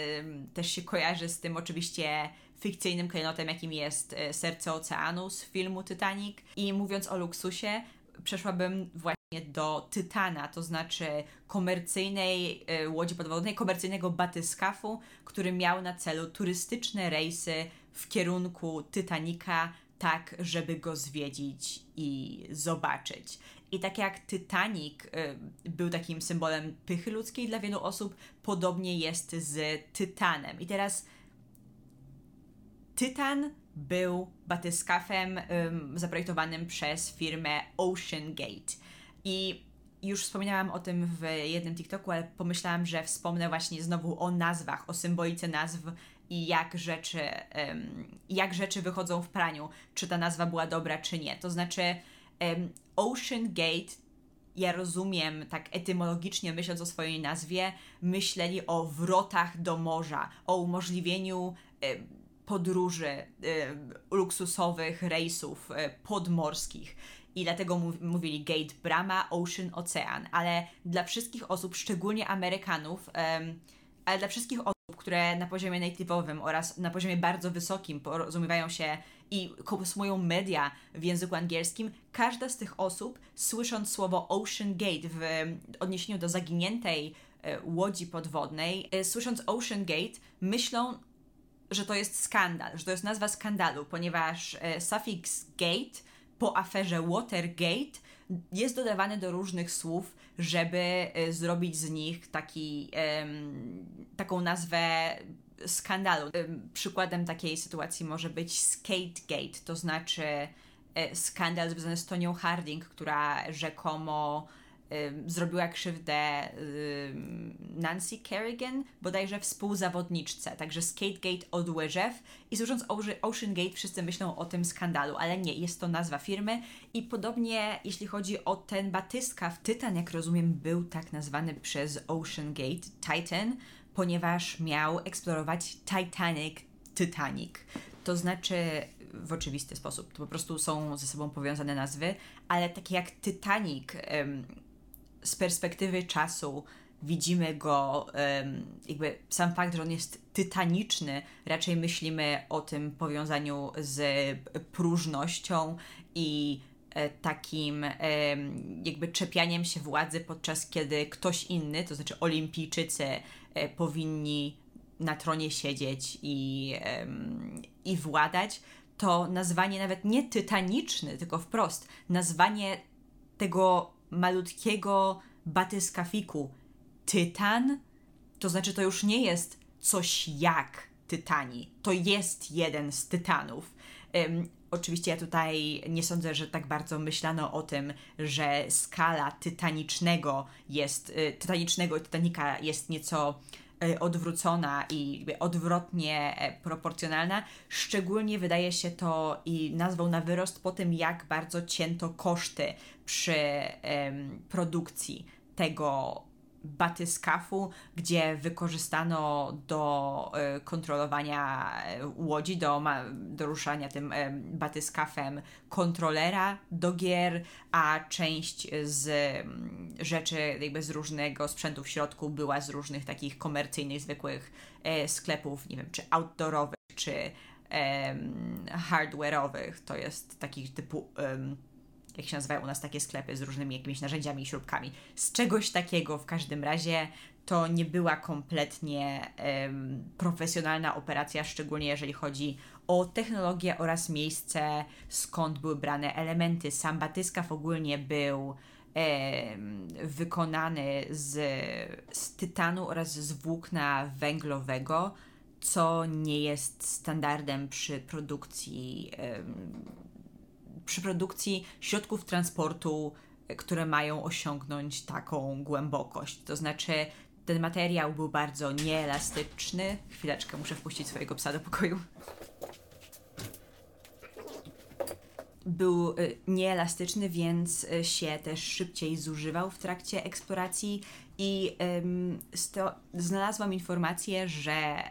też się kojarzy z tym oczywiście fikcyjnym klejnotem, jakim jest y, Serce Oceanu z filmu Titanic. I mówiąc o luksusie, przeszłabym właśnie do Tytana, to znaczy komercyjnej y, łodzi podwodnej, komercyjnego batyskafu, który miał na celu turystyczne rejsy w kierunku Titanica, tak żeby go zwiedzić i zobaczyć. I tak jak Titanic y, był takim symbolem pychy ludzkiej dla wielu osób, podobnie jest z Tytanem. I teraz Tytan był batyskafem zaprojektowanym przez firmę Ocean Gate. I już wspominałam o tym w jednym TikToku, ale pomyślałam, że wspomnę właśnie znowu o nazwach, o symbolice nazw i jak rzeczy, jak rzeczy wychodzą w praniu, czy ta nazwa była dobra, czy nie. To znaczy, Ocean Gate, ja rozumiem, tak etymologicznie myśląc o swojej nazwie, myśleli o wrotach do morza, o umożliwieniu podróży, luksusowych rejsów e, podmorskich. I dlatego mówili Gate Brama, Ocean, Ocean. Ale dla wszystkich osób, szczególnie Amerykanów, ale dla wszystkich osób, które na poziomie native'owym oraz na poziomie bardzo wysokim porozumiewają się i konsumują media w języku angielskim, każda z tych osób, słysząc słowo Ocean Gate w odniesieniu do zaginiętej e, łodzi podwodnej, e, słysząc Ocean Gate, myślą, że to jest skandal, że to jest nazwa skandalu, ponieważ e, suffix gate po aferze Watergate jest dodawany do różnych słów, żeby zrobić z nich taki, taką nazwę skandalu. Przykładem takiej sytuacji może być Skategate, to znaczy e, skandal związany z Tonią Harding, która rzekomo zrobiła krzywdę Nancy Kerrigan, bodajże współzawodniczce. Także Skategate od łyżew i słysząc Ocean Gate wszyscy myślą o tym skandalu, ale nie, jest to nazwa firmy i podobnie jeśli chodzi o ten batyskaw, Tytan jak rozumiem był tak nazwany przez Ocean Gate, Titan, ponieważ miał eksplorować Titanic, Titanic. To znaczy w oczywisty sposób, to po prostu są ze sobą powiązane nazwy, ale takie jak Titanic z perspektywy czasu widzimy go, jakby sam fakt, że on jest tytaniczny, raczej myślimy o tym powiązaniu z próżnością i e, takim jakby czepianiem się władzy, podczas kiedy ktoś inny, to znaczy olimpijczycy, e, powinni na tronie siedzieć i, i władać, to nazwanie nawet nie tytaniczny, tylko wprost nazwanie tego malutkiego batyskafiku. Tytan, to znaczy to już nie jest coś jak tytani, to jest jeden z tytanów. Um, oczywiście ja tutaj nie sądzę, że tak bardzo myślano o tym, że skala tytanicznego jest, y, tytanicznego Titanika jest nieco odwrócona i odwrotnie e, proporcjonalna. Szczególnie wydaje się to i nazwą na wyrost po tym, jak bardzo cięto koszty przy produkcji tego batyskafu, gdzie wykorzystano do e, kontrolowania e, łodzi, do, do ruszania tym e, batyskafem kontrolera do gier, a część z mm, rzeczy jakby z różnego sprzętu w środku była z różnych takich komercyjnych, zwykłych sklepów, nie wiem, czy outdoorowych, czy hardware'owych, to jest takich typu jak się nazywają u nas takie sklepy z różnymi jakimiś narzędziami i śrubkami. Z czegoś takiego w każdym razie to nie była kompletnie um, profesjonalna operacja, szczególnie jeżeli chodzi o technologię oraz miejsce, skąd były brane elementy. Sam batyskaw ogólnie był wykonany z, z tytanu oraz z włókna węglowego, co nie jest standardem przy produkcji przy produkcji środków transportu, e, które mają osiągnąć taką głębokość. To znaczy, ten materiał był bardzo nieelastyczny. Chwileczkę, muszę wpuścić swojego psa do pokoju. Był e, nieelastyczny, więc e, się też szybciej zużywał w trakcie eksploracji i sto, znalazłam informację, że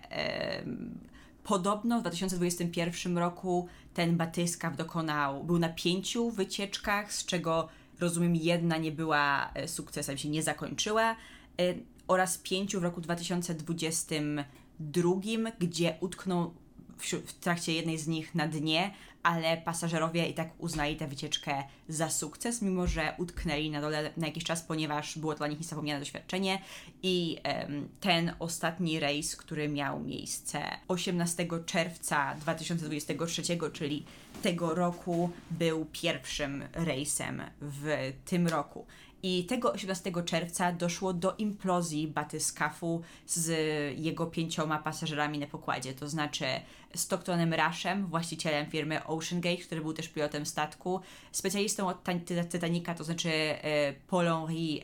podobno w 2021 roku ten batyskaw dokonał, był na pięciu wycieczkach, z czego rozumiem jedna nie była e, sukcesem, się nie zakończyła, e, oraz pięciu w roku 2022, gdzie utknął w, w trakcie jednej z nich na dnie, ale pasażerowie i tak uznali tę wycieczkę za sukces, mimo że utknęli na dole na jakiś czas, ponieważ było to dla nich niezapomniane doświadczenie i um, ten ostatni rejs, który miał miejsce 18 czerwca 2023, czyli tego roku, był pierwszym rejsem w tym roku. I tego 18 czerwca doszło do implozji batyskafu z jego pięcioma pasażerami na pokładzie, to znaczy Stocktonem Rushem, właścicielem firmy Ocean Gate, który był też pilotem statku, specjalistą od Titanica, to znaczy e, Paul-Henri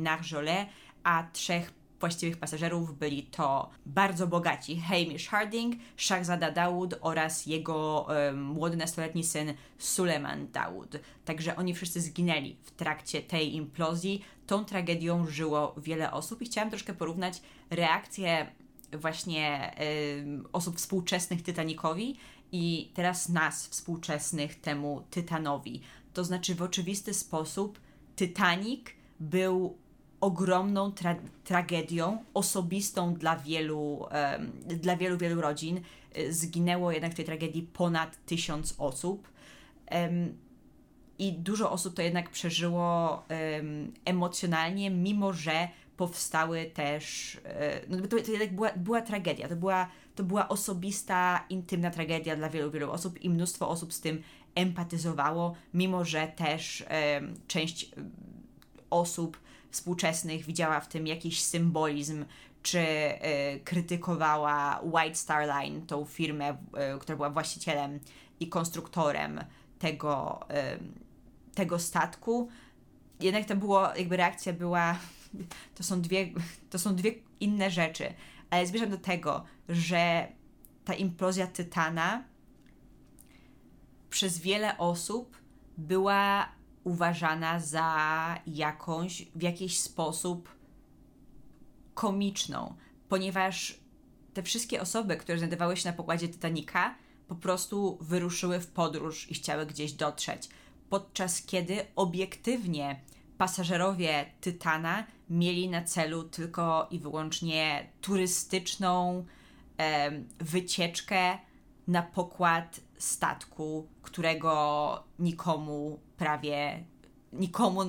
Narjolet, a trzech właściwych pasażerów byli to bardzo bogaci Hamish Harding, Shahzada Dawood oraz jego um, młody nastoletni syn Suleiman Dawood. Także oni wszyscy zginęli w trakcie tej implozji. Tą tragedią żyło wiele osób i chciałam troszkę porównać reakcję właśnie y, osób współczesnych Titanicowi i teraz nas współczesnych temu Tytanowi. To znaczy w oczywisty sposób Titanic był ogromną tra tragedią, osobistą dla wielu, dla wielu, wielu rodzin. Zginęło jednak w tej tragedii ponad tysiąc osób. I dużo osób to jednak przeżyło emocjonalnie, mimo że powstały też. E, no, to, to jednak była, była tragedia. To była, to była osobista, intymna tragedia dla wielu, wielu osób i mnóstwo osób z tym empatyzowało, mimo że też część osób współczesnych widziała w tym jakiś symbolizm, czy y, krytykowała White Star Line, tą firmę, y, która była właścicielem i konstruktorem tego, y, tego statku. Jednak to było, jakby reakcja była, to są dwie, to są dwie inne rzeczy, ale zmierzam do tego, że ta implozja Tytana przez wiele osób była uważana za jakąś w jakiś sposób komiczną, ponieważ te wszystkie osoby, które znajdowały się na pokładzie Titanica, po prostu wyruszyły w podróż i chciały gdzieś dotrzeć, podczas kiedy obiektywnie pasażerowie Tytana mieli na celu tylko i wyłącznie turystyczną e, wycieczkę na pokład statku, którego nikomu prawie nikomu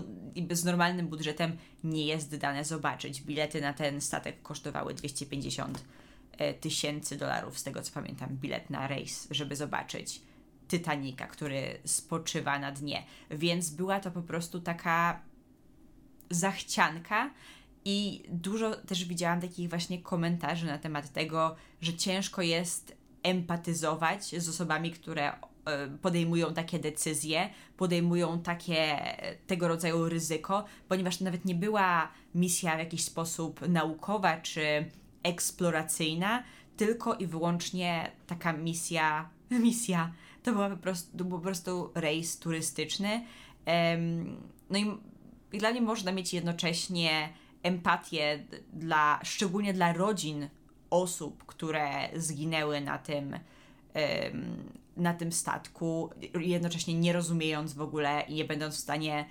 z normalnym budżetem nie jest dane zobaczyć. Bilety na ten statek kosztowały 250 e, tysięcy dolarów, z tego co pamiętam, bilet na rejs, żeby zobaczyć Titanica, który spoczywa na dnie. Więc była to po prostu taka zachcianka. I dużo też widziałam takich właśnie komentarzy na temat tego, że ciężko jest empatyzować z osobami, które E, podejmują takie decyzje, podejmują takie tego rodzaju ryzyko, ponieważ to nawet nie była misja w jakiś sposób naukowa czy eksploracyjna, tylko i wyłącznie taka misja, misja, to, była po prostu, to był po prostu rejs turystyczny. No i dla mnie można mieć jednocześnie empatię dla, szczególnie dla rodzin osób, które zginęły na tym, na tym statku, jednocześnie nie rozumiejąc w ogóle i nie będąc w stanie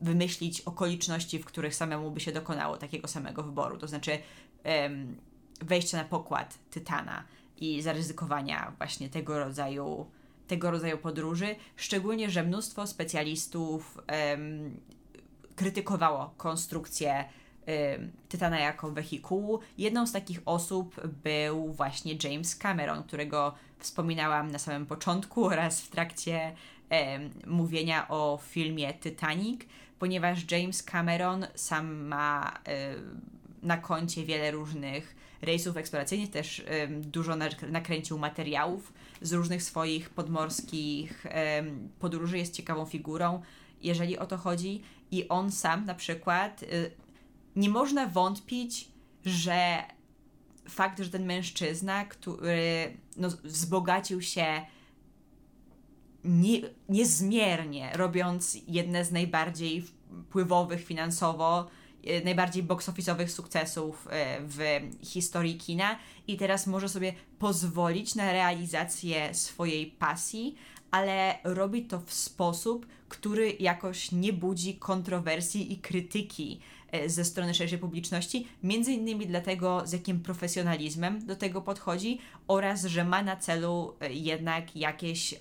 wymyślić okoliczności, w których samemu by się dokonało takiego samego wyboru. To znaczy wejścia na pokład Tytana i zaryzykowania właśnie tego rodzaju, tego rodzaju podróży. Szczególnie, że mnóstwo specjalistów krytykowało konstrukcję Tytana jako wehikułu. Jedną z takich osób był właśnie James Cameron, którego wspominałam na samym początku oraz w trakcie mówienia o filmie Titanic, ponieważ James Cameron sam ma na koncie wiele różnych rejsów eksploracyjnych, też dużo nakręcił materiałów z różnych swoich podmorskich podróży, jest ciekawą figurą, jeżeli o to chodzi. I on sam na przykład y, nie można wątpić, że fakt, że ten mężczyzna, który no, wzbogacił się nie, niezmiernie, robiąc jedne z najbardziej wpływowych finansowo, e, najbardziej box office'owych sukcesów e, w historii kina i teraz może sobie pozwolić na realizację swojej pasji, ale robi to w sposób, który jakoś nie budzi kontrowersji i krytyki ze strony szerszej publiczności, między innymi dlatego, z jakim profesjonalizmem do tego podchodzi oraz, że ma na celu e, jednak jakieś e,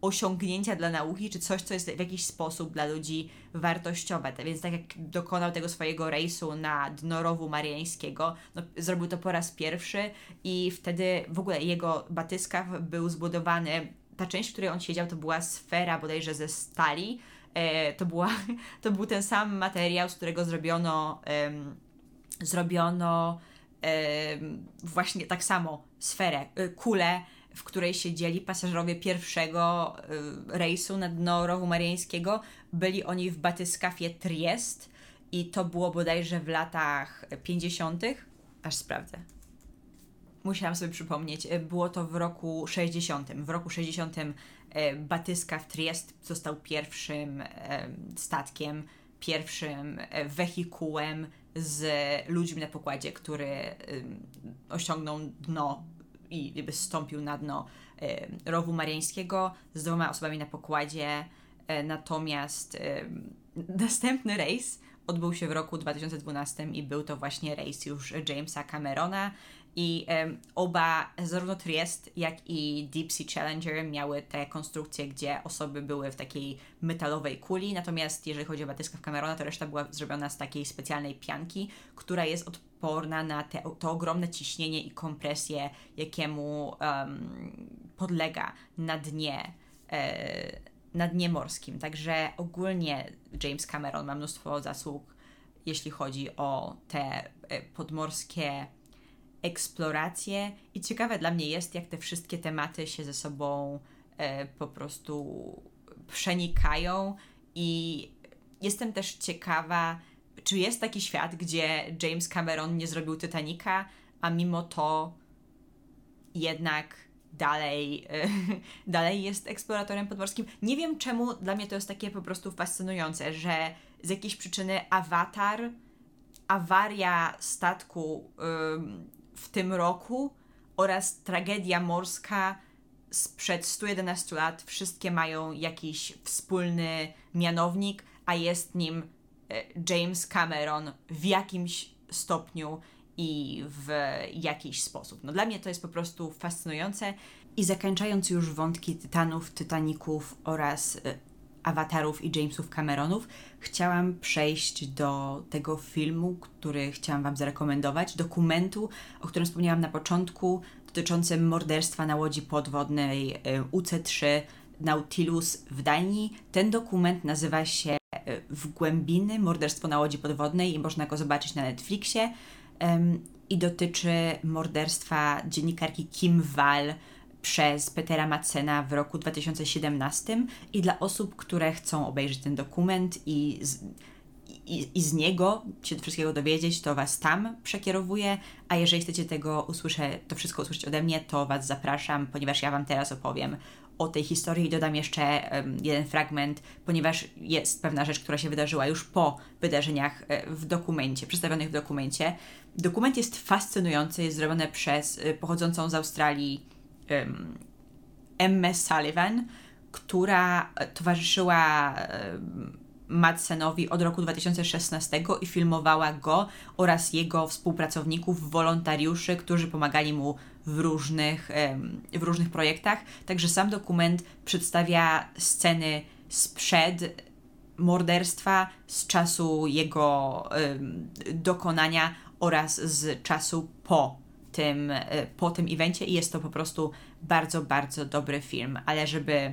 osiągnięcia dla nauki, czy coś, co jest w jakiś sposób dla ludzi wartościowe. Więc tak jak dokonał tego swojego rejsu na dno rowu mariańskiego, no, zrobił to po raz pierwszy i wtedy w ogóle jego batyskaw był zbudowany, ta część, w której on siedział, to była sfera bodajże ze stali, E, to, była, to był ten sam materiał, z którego zrobiono, zrobiono właśnie tak samo sferę, e, kulę, w której siedzieli pasażerowie pierwszego e, rejsu na dno rowu mariańskiego. Byli oni w batyskafie Triest i to było bodajże w latach 50. Aż sprawdzę. Musiałam sobie przypomnieć, było to w roku 60. W roku 60 E, batyska w Triest został pierwszym e, statkiem, pierwszym e, wehikułem z ludźmi na pokładzie, który osiągnął dno i jakby stąpił na dno rowu mariańskiego z dwoma osobami na pokładzie. Natomiast następny rejs odbył się w roku 2012 i był to właśnie rejs już Jamesa Camerona, i um, oba, zarówno Triest, jak i Deep Sea Challenger miały te konstrukcje, gdzie osoby były w takiej metalowej kuli, natomiast jeżeli chodzi o batyska w Camerona, to reszta była zrobiona z takiej specjalnej pianki, która jest odporna na te, to ogromne ciśnienie i kompresję, jakiemu um, podlega na dnie. E, na dnie morskim. Także ogólnie James Cameron ma mnóstwo zasług, jeśli chodzi o te e, podmorskie eksplorację i ciekawe dla mnie jest, jak te wszystkie tematy się ze sobą e, po prostu przenikają i jestem też ciekawa, czy jest taki świat, gdzie James Cameron nie zrobił Titanica, a mimo to jednak dalej, e, dalej jest eksploratorem podmorskim. Nie wiem czemu dla mnie to jest takie po prostu fascynujące, że z jakiejś przyczyny awatar, awaria statku w tym roku oraz tragedia morska sprzed 111 lat. Wszystkie mają jakiś wspólny mianownik, a jest nim e, James Cameron w jakimś stopniu i w jakiś sposób. No dla mnie to jest po prostu fascynujące. I zakończając już wątki Tytanów, Titaników oraz e, awatarów i Jamesów Cameronów, chciałam przejść do tego filmu, który chciałam Wam zarekomendować, dokumentu, o którym wspomniałam na początku, dotyczącym morderstwa na łodzi podwodnej y, UC-3 Nautilus w Danii. Ten dokument nazywa się y, W głębiny morderstwo na łodzi podwodnej i można go zobaczyć na Netflixie i dotyczy morderstwa dziennikarki Kim Wall, przez Petera Madsena w roku 2017 i dla osób, które chcą obejrzeć ten dokument i z, i, i z niego się wszystkiego dowiedzieć, to Was tam przekierowuję, a jeżeli chcecie tego usłyszeć, to wszystko usłyszeć ode mnie, to Was zapraszam, ponieważ ja Wam teraz opowiem o tej historii i dodam jeszcze jeden fragment, ponieważ jest pewna rzecz, która się wydarzyła już po wydarzeniach e, w dokumencie, przedstawionych w dokumencie. Dokument jest fascynujący, jest zrobiony przez e, pochodzącą z Australii Emmę Sullivan, która towarzyszyła Madsenowi od roku 2016 i filmowała go oraz jego współpracowników, wolontariuszy, którzy pomagali mu w różnych, w różnych projektach. Także sam dokument przedstawia sceny sprzed morderstwa, z czasu jego dokonania oraz z czasu po tym, e, po tym evencie i jest to po prostu bardzo, bardzo dobry film. Ale żeby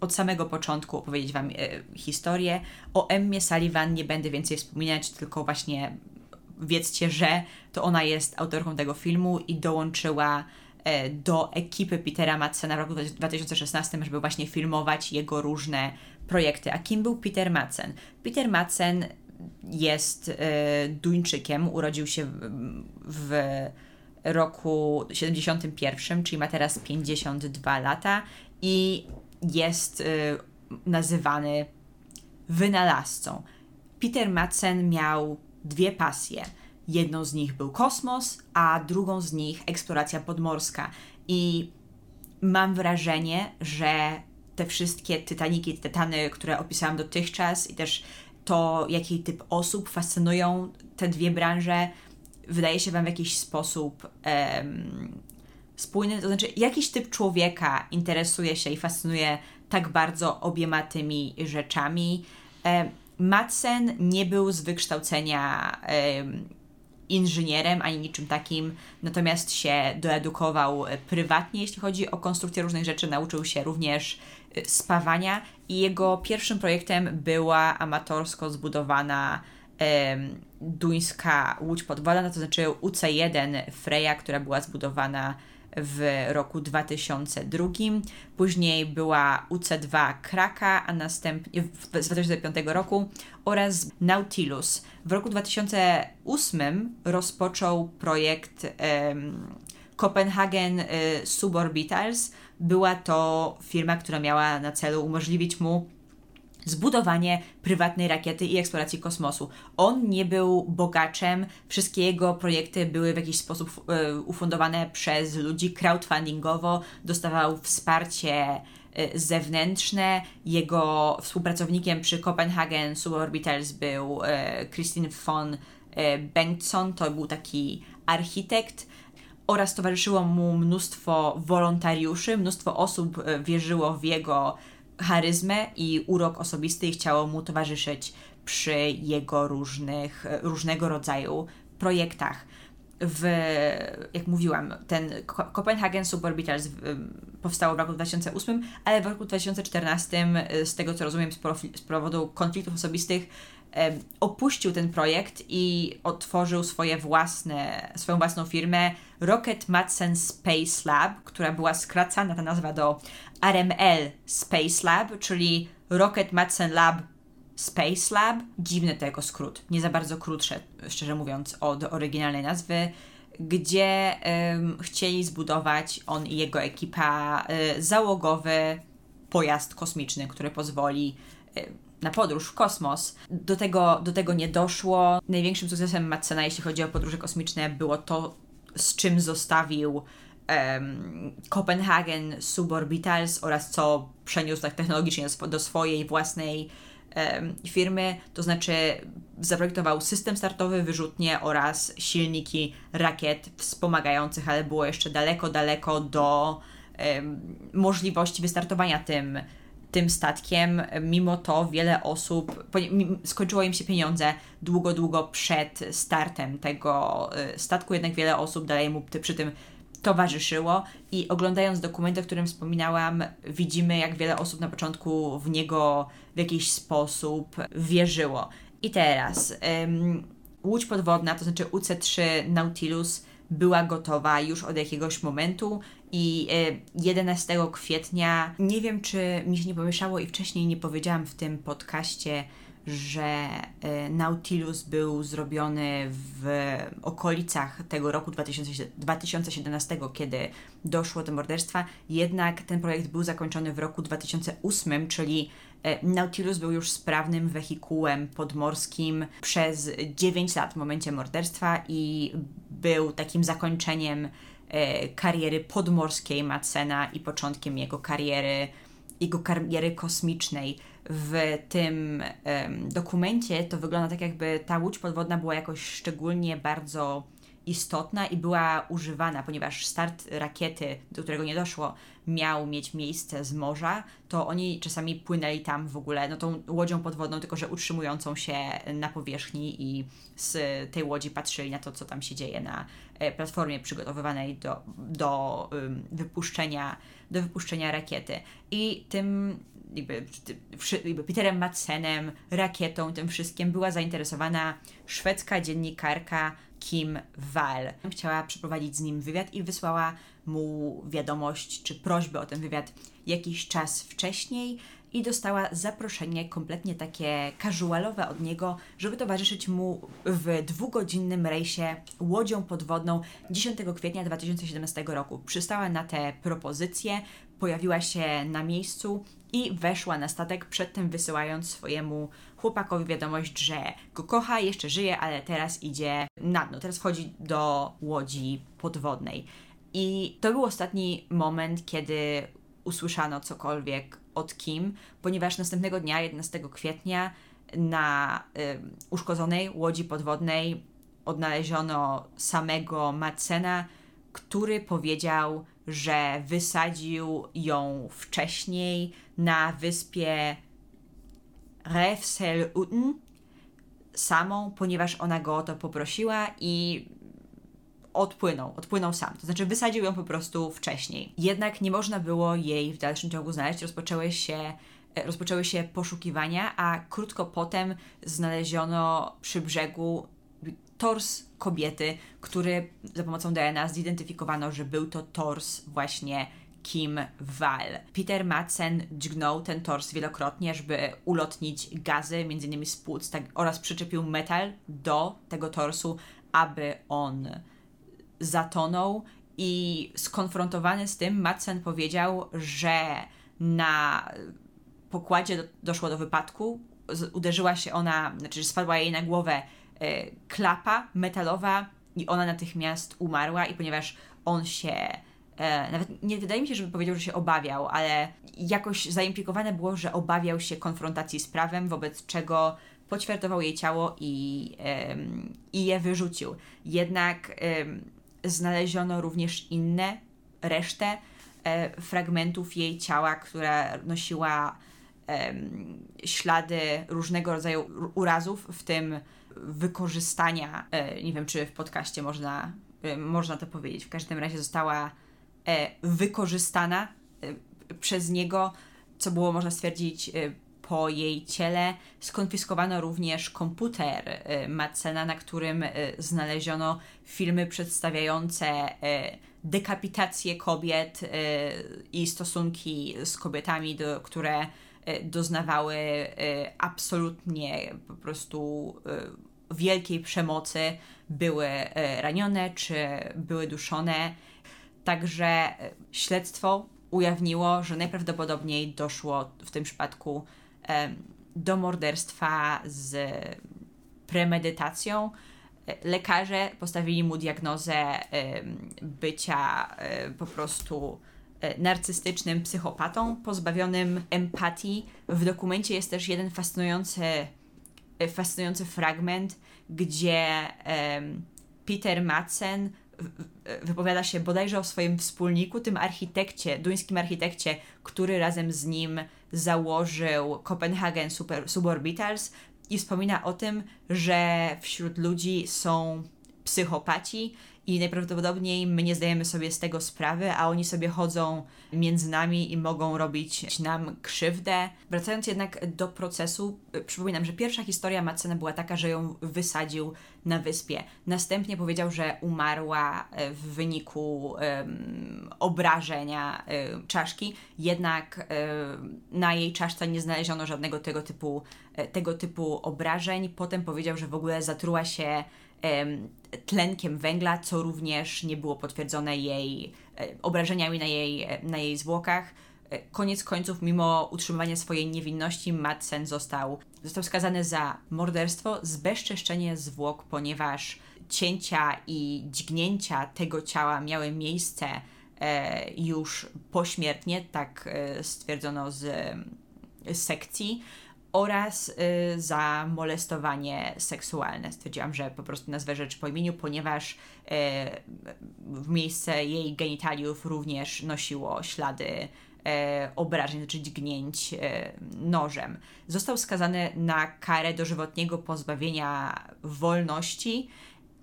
od samego początku opowiedzieć Wam e, historię. O Emmie Sullivan nie będę więcej wspominać, tylko właśnie wiedzcie, że to ona jest autorką tego filmu i dołączyła e, do ekipy Petera Madsena w roku 2016, żeby właśnie filmować jego różne projekty. A kim był Peter Madsen? Peter Madsen jest Duńczykiem, urodził się w roku 71, czyli ma teraz 52 lata i jest y, nazywany wynalazcą. Peter Madsen miał dwie pasje. Jedną z nich był kosmos, a drugą z nich eksploracja podmorska. I mam wrażenie, że te wszystkie Tytaniki, Tytany, które opisałam dotychczas i też to, jaki typ osób fascynują te dwie branże, wydaje się Wam w jakiś sposób em, spójny, to znaczy jakiś typ człowieka interesuje się i fascynuje tak bardzo obiema tymi rzeczami. E, Madsen nie był z wykształcenia inżynierem ani niczym takim, natomiast się doedukował prywatnie, jeśli chodzi o konstrukcję różnych rzeczy, nauczył się również e, spawania i jego pierwszym projektem była amatorsko zbudowana duńska łódź podwodna, to znaczy UC-1 Freya, która była zbudowana w roku 2002. Później była UC2 Kraka, a następnie z 2005 roku oraz Nautilus. W roku 2008 rozpoczął projekt um, Copenhagen y, Suborbitals. Była to firma, która miała na celu umożliwić mu zbudowanie prywatnej rakiety i eksploracji kosmosu. On nie był bogaczem, wszystkie jego projekty były w jakiś sposób e, ufundowane przez ludzi crowdfundingowo, dostawał wsparcie e, zewnętrzne. Jego współpracownikiem przy Copenhagen Suborbitals był e, Christine von Bengtsson, to był taki architekt oraz towarzyszyło mu mnóstwo wolontariuszy, mnóstwo osób wierzyło w jego charyzmę i urok osobisty i chciało mu towarzyszyć przy jego różnych, różnego rodzaju projektach. W, jak mówiłam, ten Copenhagen Suborbitals powstało w roku 2008, ale w roku 2014, z tego co rozumiem, z powodu konfliktów osobistych, opuścił ten projekt i otworzył swoje własne, swoją własną firmę Rocket Madsen Space Lab, która była skracana ta nazwa do RML Space Lab, czyli Rocket Madsen Lab Space Lab. Dziwny tego skrót, nie za bardzo krótsze, szczerze mówiąc, od oryginalnej nazwy, gdzie chcieli zbudować on i jego ekipa y, załogowy pojazd kosmiczny, który pozwoli y, na podróż w kosmos. Do tego, do tego nie doszło. Największym sukcesem Madsena, jeśli chodzi o podróże kosmiczne, było to, z czym zostawił um, Copenhagen Suborbitals oraz co przeniósł tak technologicznie do swojej własnej um, firmy, to znaczy zaprojektował system startowy, wyrzutnie oraz silniki rakiet wspomagających, ale było jeszcze daleko, daleko do um, możliwości wystartowania tym tym statkiem. Mimo to wiele osób, skończyło im się pieniądze długo, długo przed startem tego y, statku, jednak wiele osób dalej mu przy tym towarzyszyło i oglądając dokument, o którym wspominałam, widzimy jak wiele osób na początku w niego w jakiś sposób wierzyło. I teraz łódź podwodna, to znaczy UC-3 Nautilus była gotowa już od jakiegoś momentu i 11 kwietnia, nie wiem czy mi się nie pomieszało i wcześniej nie powiedziałam w tym podcaście, że e, Nautilus był zrobiony w okolicach tego roku 2017, kiedy doszło do morderstwa, jednak ten projekt był zakończony w roku 2008, czyli e, Nautilus był już sprawnym wehikułem podmorskim przez 9 lat w momencie morderstwa i był takim zakończeniem e, kariery podmorskiej Madsena i początkiem jego kariery, jego kariery kosmicznej w tym um, dokumencie to wygląda tak, jakby ta łódź podwodna była jakoś szczególnie bardzo istotna i była używana, ponieważ start rakiety, do którego nie doszło, miał mieć miejsce z morza, to oni czasami płynęli tam w ogóle, no tą łodzią podwodną, tylko że utrzymującą się na powierzchni i z tej łodzi patrzyli na to, co tam się dzieje na e, platformie przygotowywanej do, do wypuszczenia do wypuszczenia rakiety. I tym jakby, jakby Peterem Madsenem, rakietą, tym wszystkim była zainteresowana szwedzka dziennikarka Kim Wall. Chciała przeprowadzić z nim wywiad i wysłała mu wiadomość czy prośbę o ten wywiad jakiś czas wcześniej i dostała zaproszenie kompletnie takie casualowe od niego, żeby towarzyszyć mu w dwugodzinnym rejsie łodzią podwodną 10 kwietnia 2017 roku. Przystała na tę propozycję, pojawiła się na miejscu i weszła na statek, przedtem wysyłając swojemu chłopakowi wiadomość, że go kocha, jeszcze żyje, ale teraz idzie na dno, teraz wchodzi do łodzi podwodnej. I to był ostatni moment, kiedy usłyszano cokolwiek od Kim, ponieważ następnego dnia, 11 kwietnia, na y, uszkodzonej łodzi podwodnej odnaleziono samego Madsena, który powiedział, że wysadził ją wcześniej na wyspie Refsel-Uten samą, ponieważ ona go o to poprosiła i odpłynął, odpłynął sam. To znaczy wysadził ją po prostu wcześniej. Jednak nie można było jej w dalszym ciągu znaleźć. Rozpoczęły się, e, rozpoczęły się poszukiwania, a krótko potem znaleziono przy brzegu tors kobiety, który za pomocą DNA zidentyfikowano, że był to tors właśnie Kim Wall. Peter Madsen dźgnął ten tors wielokrotnie, żeby ulotnić gazy, m.in. z płuc, tak, oraz przyczepił metal do tego torsu, aby on zatonął i skonfrontowany z tym Madsen powiedział, że na pokładzie do, doszło do wypadku, uderzyła się ona, znaczy spadła jej na głowę klapa metalowa i ona natychmiast umarła i ponieważ on się e, nawet nie wydaje mi się, żeby powiedział, że się obawiał, ale jakoś zaimplikowane było, że obawiał się konfrontacji z prawem, wobec czego poćwiartował jej ciało i, e, i je wyrzucił. Jednak znaleziono również inne, resztę e, fragmentów jej ciała, która nosiła e, ślady różnego rodzaju urazów, w tym wykorzystania, e, nie wiem czy w podcaście można, e, można to powiedzieć, w każdym razie została e, wykorzystana przez niego, co było można stwierdzić po jej ciele. Skonfiskowano również komputer Madsena, na którym znaleziono filmy przedstawiające dekapitację kobiet i stosunki z kobietami, do, które doznawały absolutnie po prostu wielkiej przemocy, były ranione czy były duszone. Także śledztwo ujawniło, że najprawdopodobniej doszło w tym przypadku do morderstwa z premedytacją. Lekarze postawili mu diagnozę bycia e, po prostu e, narcystycznym psychopatą, pozbawionym empatii. W dokumencie jest też jeden fascynujący, e, fascynujący fragment, gdzie Peter Madsen wypowiada się bodajże o swoim wspólniku, tym architekcie, duńskim architekcie, który razem z nim założył Copenhagen Super, Suborbitals i wspomina o tym, że wśród ludzi są psychopaci i najprawdopodobniej my nie zdajemy sobie z tego sprawy, a oni sobie chodzą między nami i mogą robić nam krzywdę. Wracając jednak do procesu, y, przypominam, że pierwsza historia Madsena była taka, że ją wysadził na wyspie. Następnie powiedział, że umarła y, w wyniku um, obrażenia um, czaszki, jednak um, na jej czaszce nie znaleziono żadnego tego typu, tego typu obrażeń. Potem powiedział, że w ogóle zatruła się tlenkiem węgla, co również nie było potwierdzone jej e, obrażeniami na jej, e, na jej zwłokach. E, koniec końców, mimo utrzymywania swojej niewinności, Madsen został, został skazany za morderstwo, zbezczeszczenie zwłok, ponieważ cięcia i dźgnięcia tego ciała miały miejsce już pośmiertnie, tak stwierdzono z sekcji oraz y, za molestowanie seksualne. Stwierdziłam, że po prostu nazwę rzecz po imieniu, ponieważ y, w miejsce jej genitaliów również nosiło ślady y, obrażeń, znaczy dźgnięć y, nożem. Został skazany na karę dożywotniego pozbawienia wolności,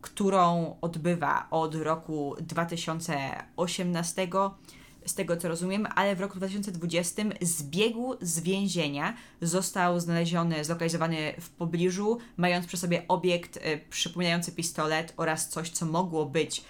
którą odbywa od roku 2018 z tego co rozumiem, ale w roku 2020 zbiegł z więzienia, został znaleziony, zlokalizowany w pobliżu, mając przy sobie obiekt y, przypominający pistolet oraz coś, co mogło być y,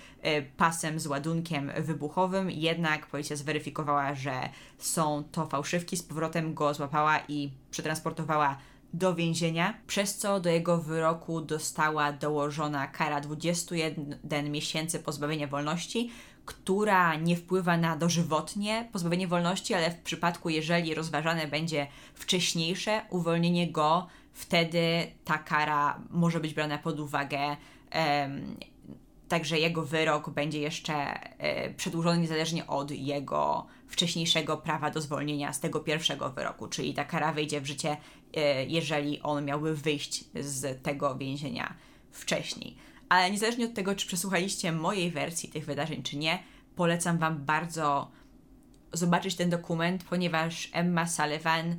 pasem z ładunkiem wybuchowym, jednak policja zweryfikowała, że są to fałszywki, z powrotem go złapała i przetransportowała do więzienia, przez co do jego wyroku dostała dołożona kara 21 miesięcy pozbawienia wolności, która nie wpływa na dożywotnie pozbawienie wolności, ale w przypadku, jeżeli rozważane będzie wcześniejsze uwolnienie go, wtedy ta kara może być brana pod uwagę. Um, Także jego wyrok będzie jeszcze e, przedłużony niezależnie od jego wcześniejszego prawa do zwolnienia z tego pierwszego wyroku, czyli ta kara wejdzie w życie, e, jeżeli on miałby wyjść z tego więzienia wcześniej. Ale niezależnie od tego, czy przesłuchaliście mojej wersji tych wydarzeń, czy nie, polecam Wam bardzo zobaczyć ten dokument, ponieważ Emma Sullivan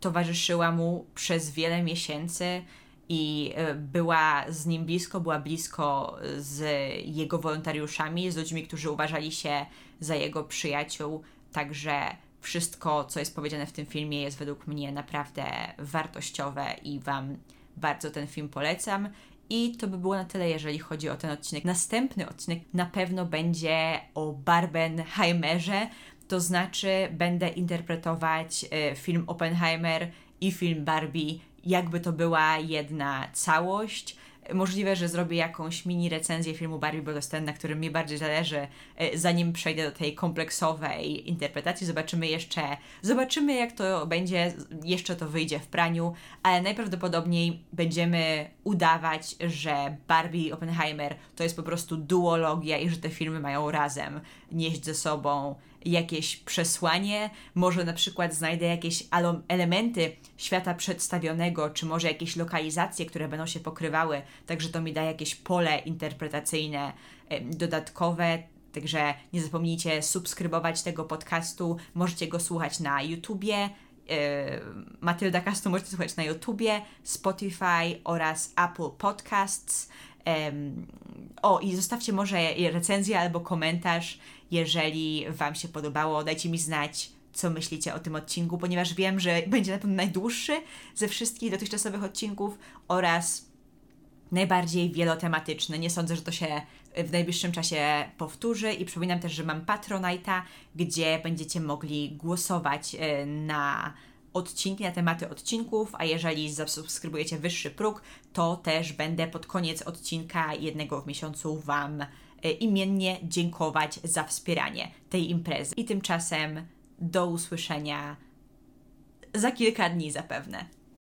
towarzyszyła mu przez wiele miesięcy i e, była z nim blisko, była blisko z jego wolontariuszami, z ludźmi, którzy uważali się za jego przyjaciół. Także wszystko, co jest powiedziane w tym filmie, jest według mnie naprawdę wartościowe i Wam bardzo ten film polecam. I to by było na tyle, jeżeli chodzi o ten odcinek. Następny odcinek na pewno będzie o Barbenheimerze, to znaczy będę interpretować y, film Oppenheimer i film Barbie, jakby to była jedna całość. Możliwe, że zrobię jakąś mini recenzję filmu Barbie, bo to jest ten, na którym mi bardziej zależy, e, zanim przejdę do tej kompleksowej interpretacji. Zobaczymy jeszcze, zobaczymy jak to będzie, jeszcze to wyjdzie w praniu, ale najprawdopodobniej będziemy udawać, że Barbie i Oppenheimer to jest po prostu duologia i że te filmy mają razem nieść ze sobą jakieś przesłanie, może na przykład znajdę jakieś elementy świata przedstawionego, czy może jakieś lokalizacje, które będą się pokrywały, także to mi da jakieś pole interpretacyjne dodatkowe. Także nie zapomnijcie subskrybować tego podcastu. Możecie go słuchać na YouTubie. Matylda Castu możecie słuchać na YouTubie, Spotify oraz Apple Podcasts. o, i zostawcie może recenzję albo komentarz jeżeli Wam się podobało, dajcie mi znać, co myślicie o tym odcinku, ponieważ wiem, że będzie na pewno najdłuższy ze wszystkich dotychczasowych odcinków oraz najbardziej wielotematyczny. Nie sądzę, że to się w najbliższym czasie powtórzy i przypominam też, że mam Patronite'a, gdzie będziecie mogli głosować e, na odcinki, na tematy odcinków, a jeżeli zasubskrybujecie wyższy próg, to też będę pod koniec odcinka jednego w miesiącu Wam imiennie dziękować za wspieranie tej imprezy. I tymczasem do usłyszenia za kilka dni zapewne.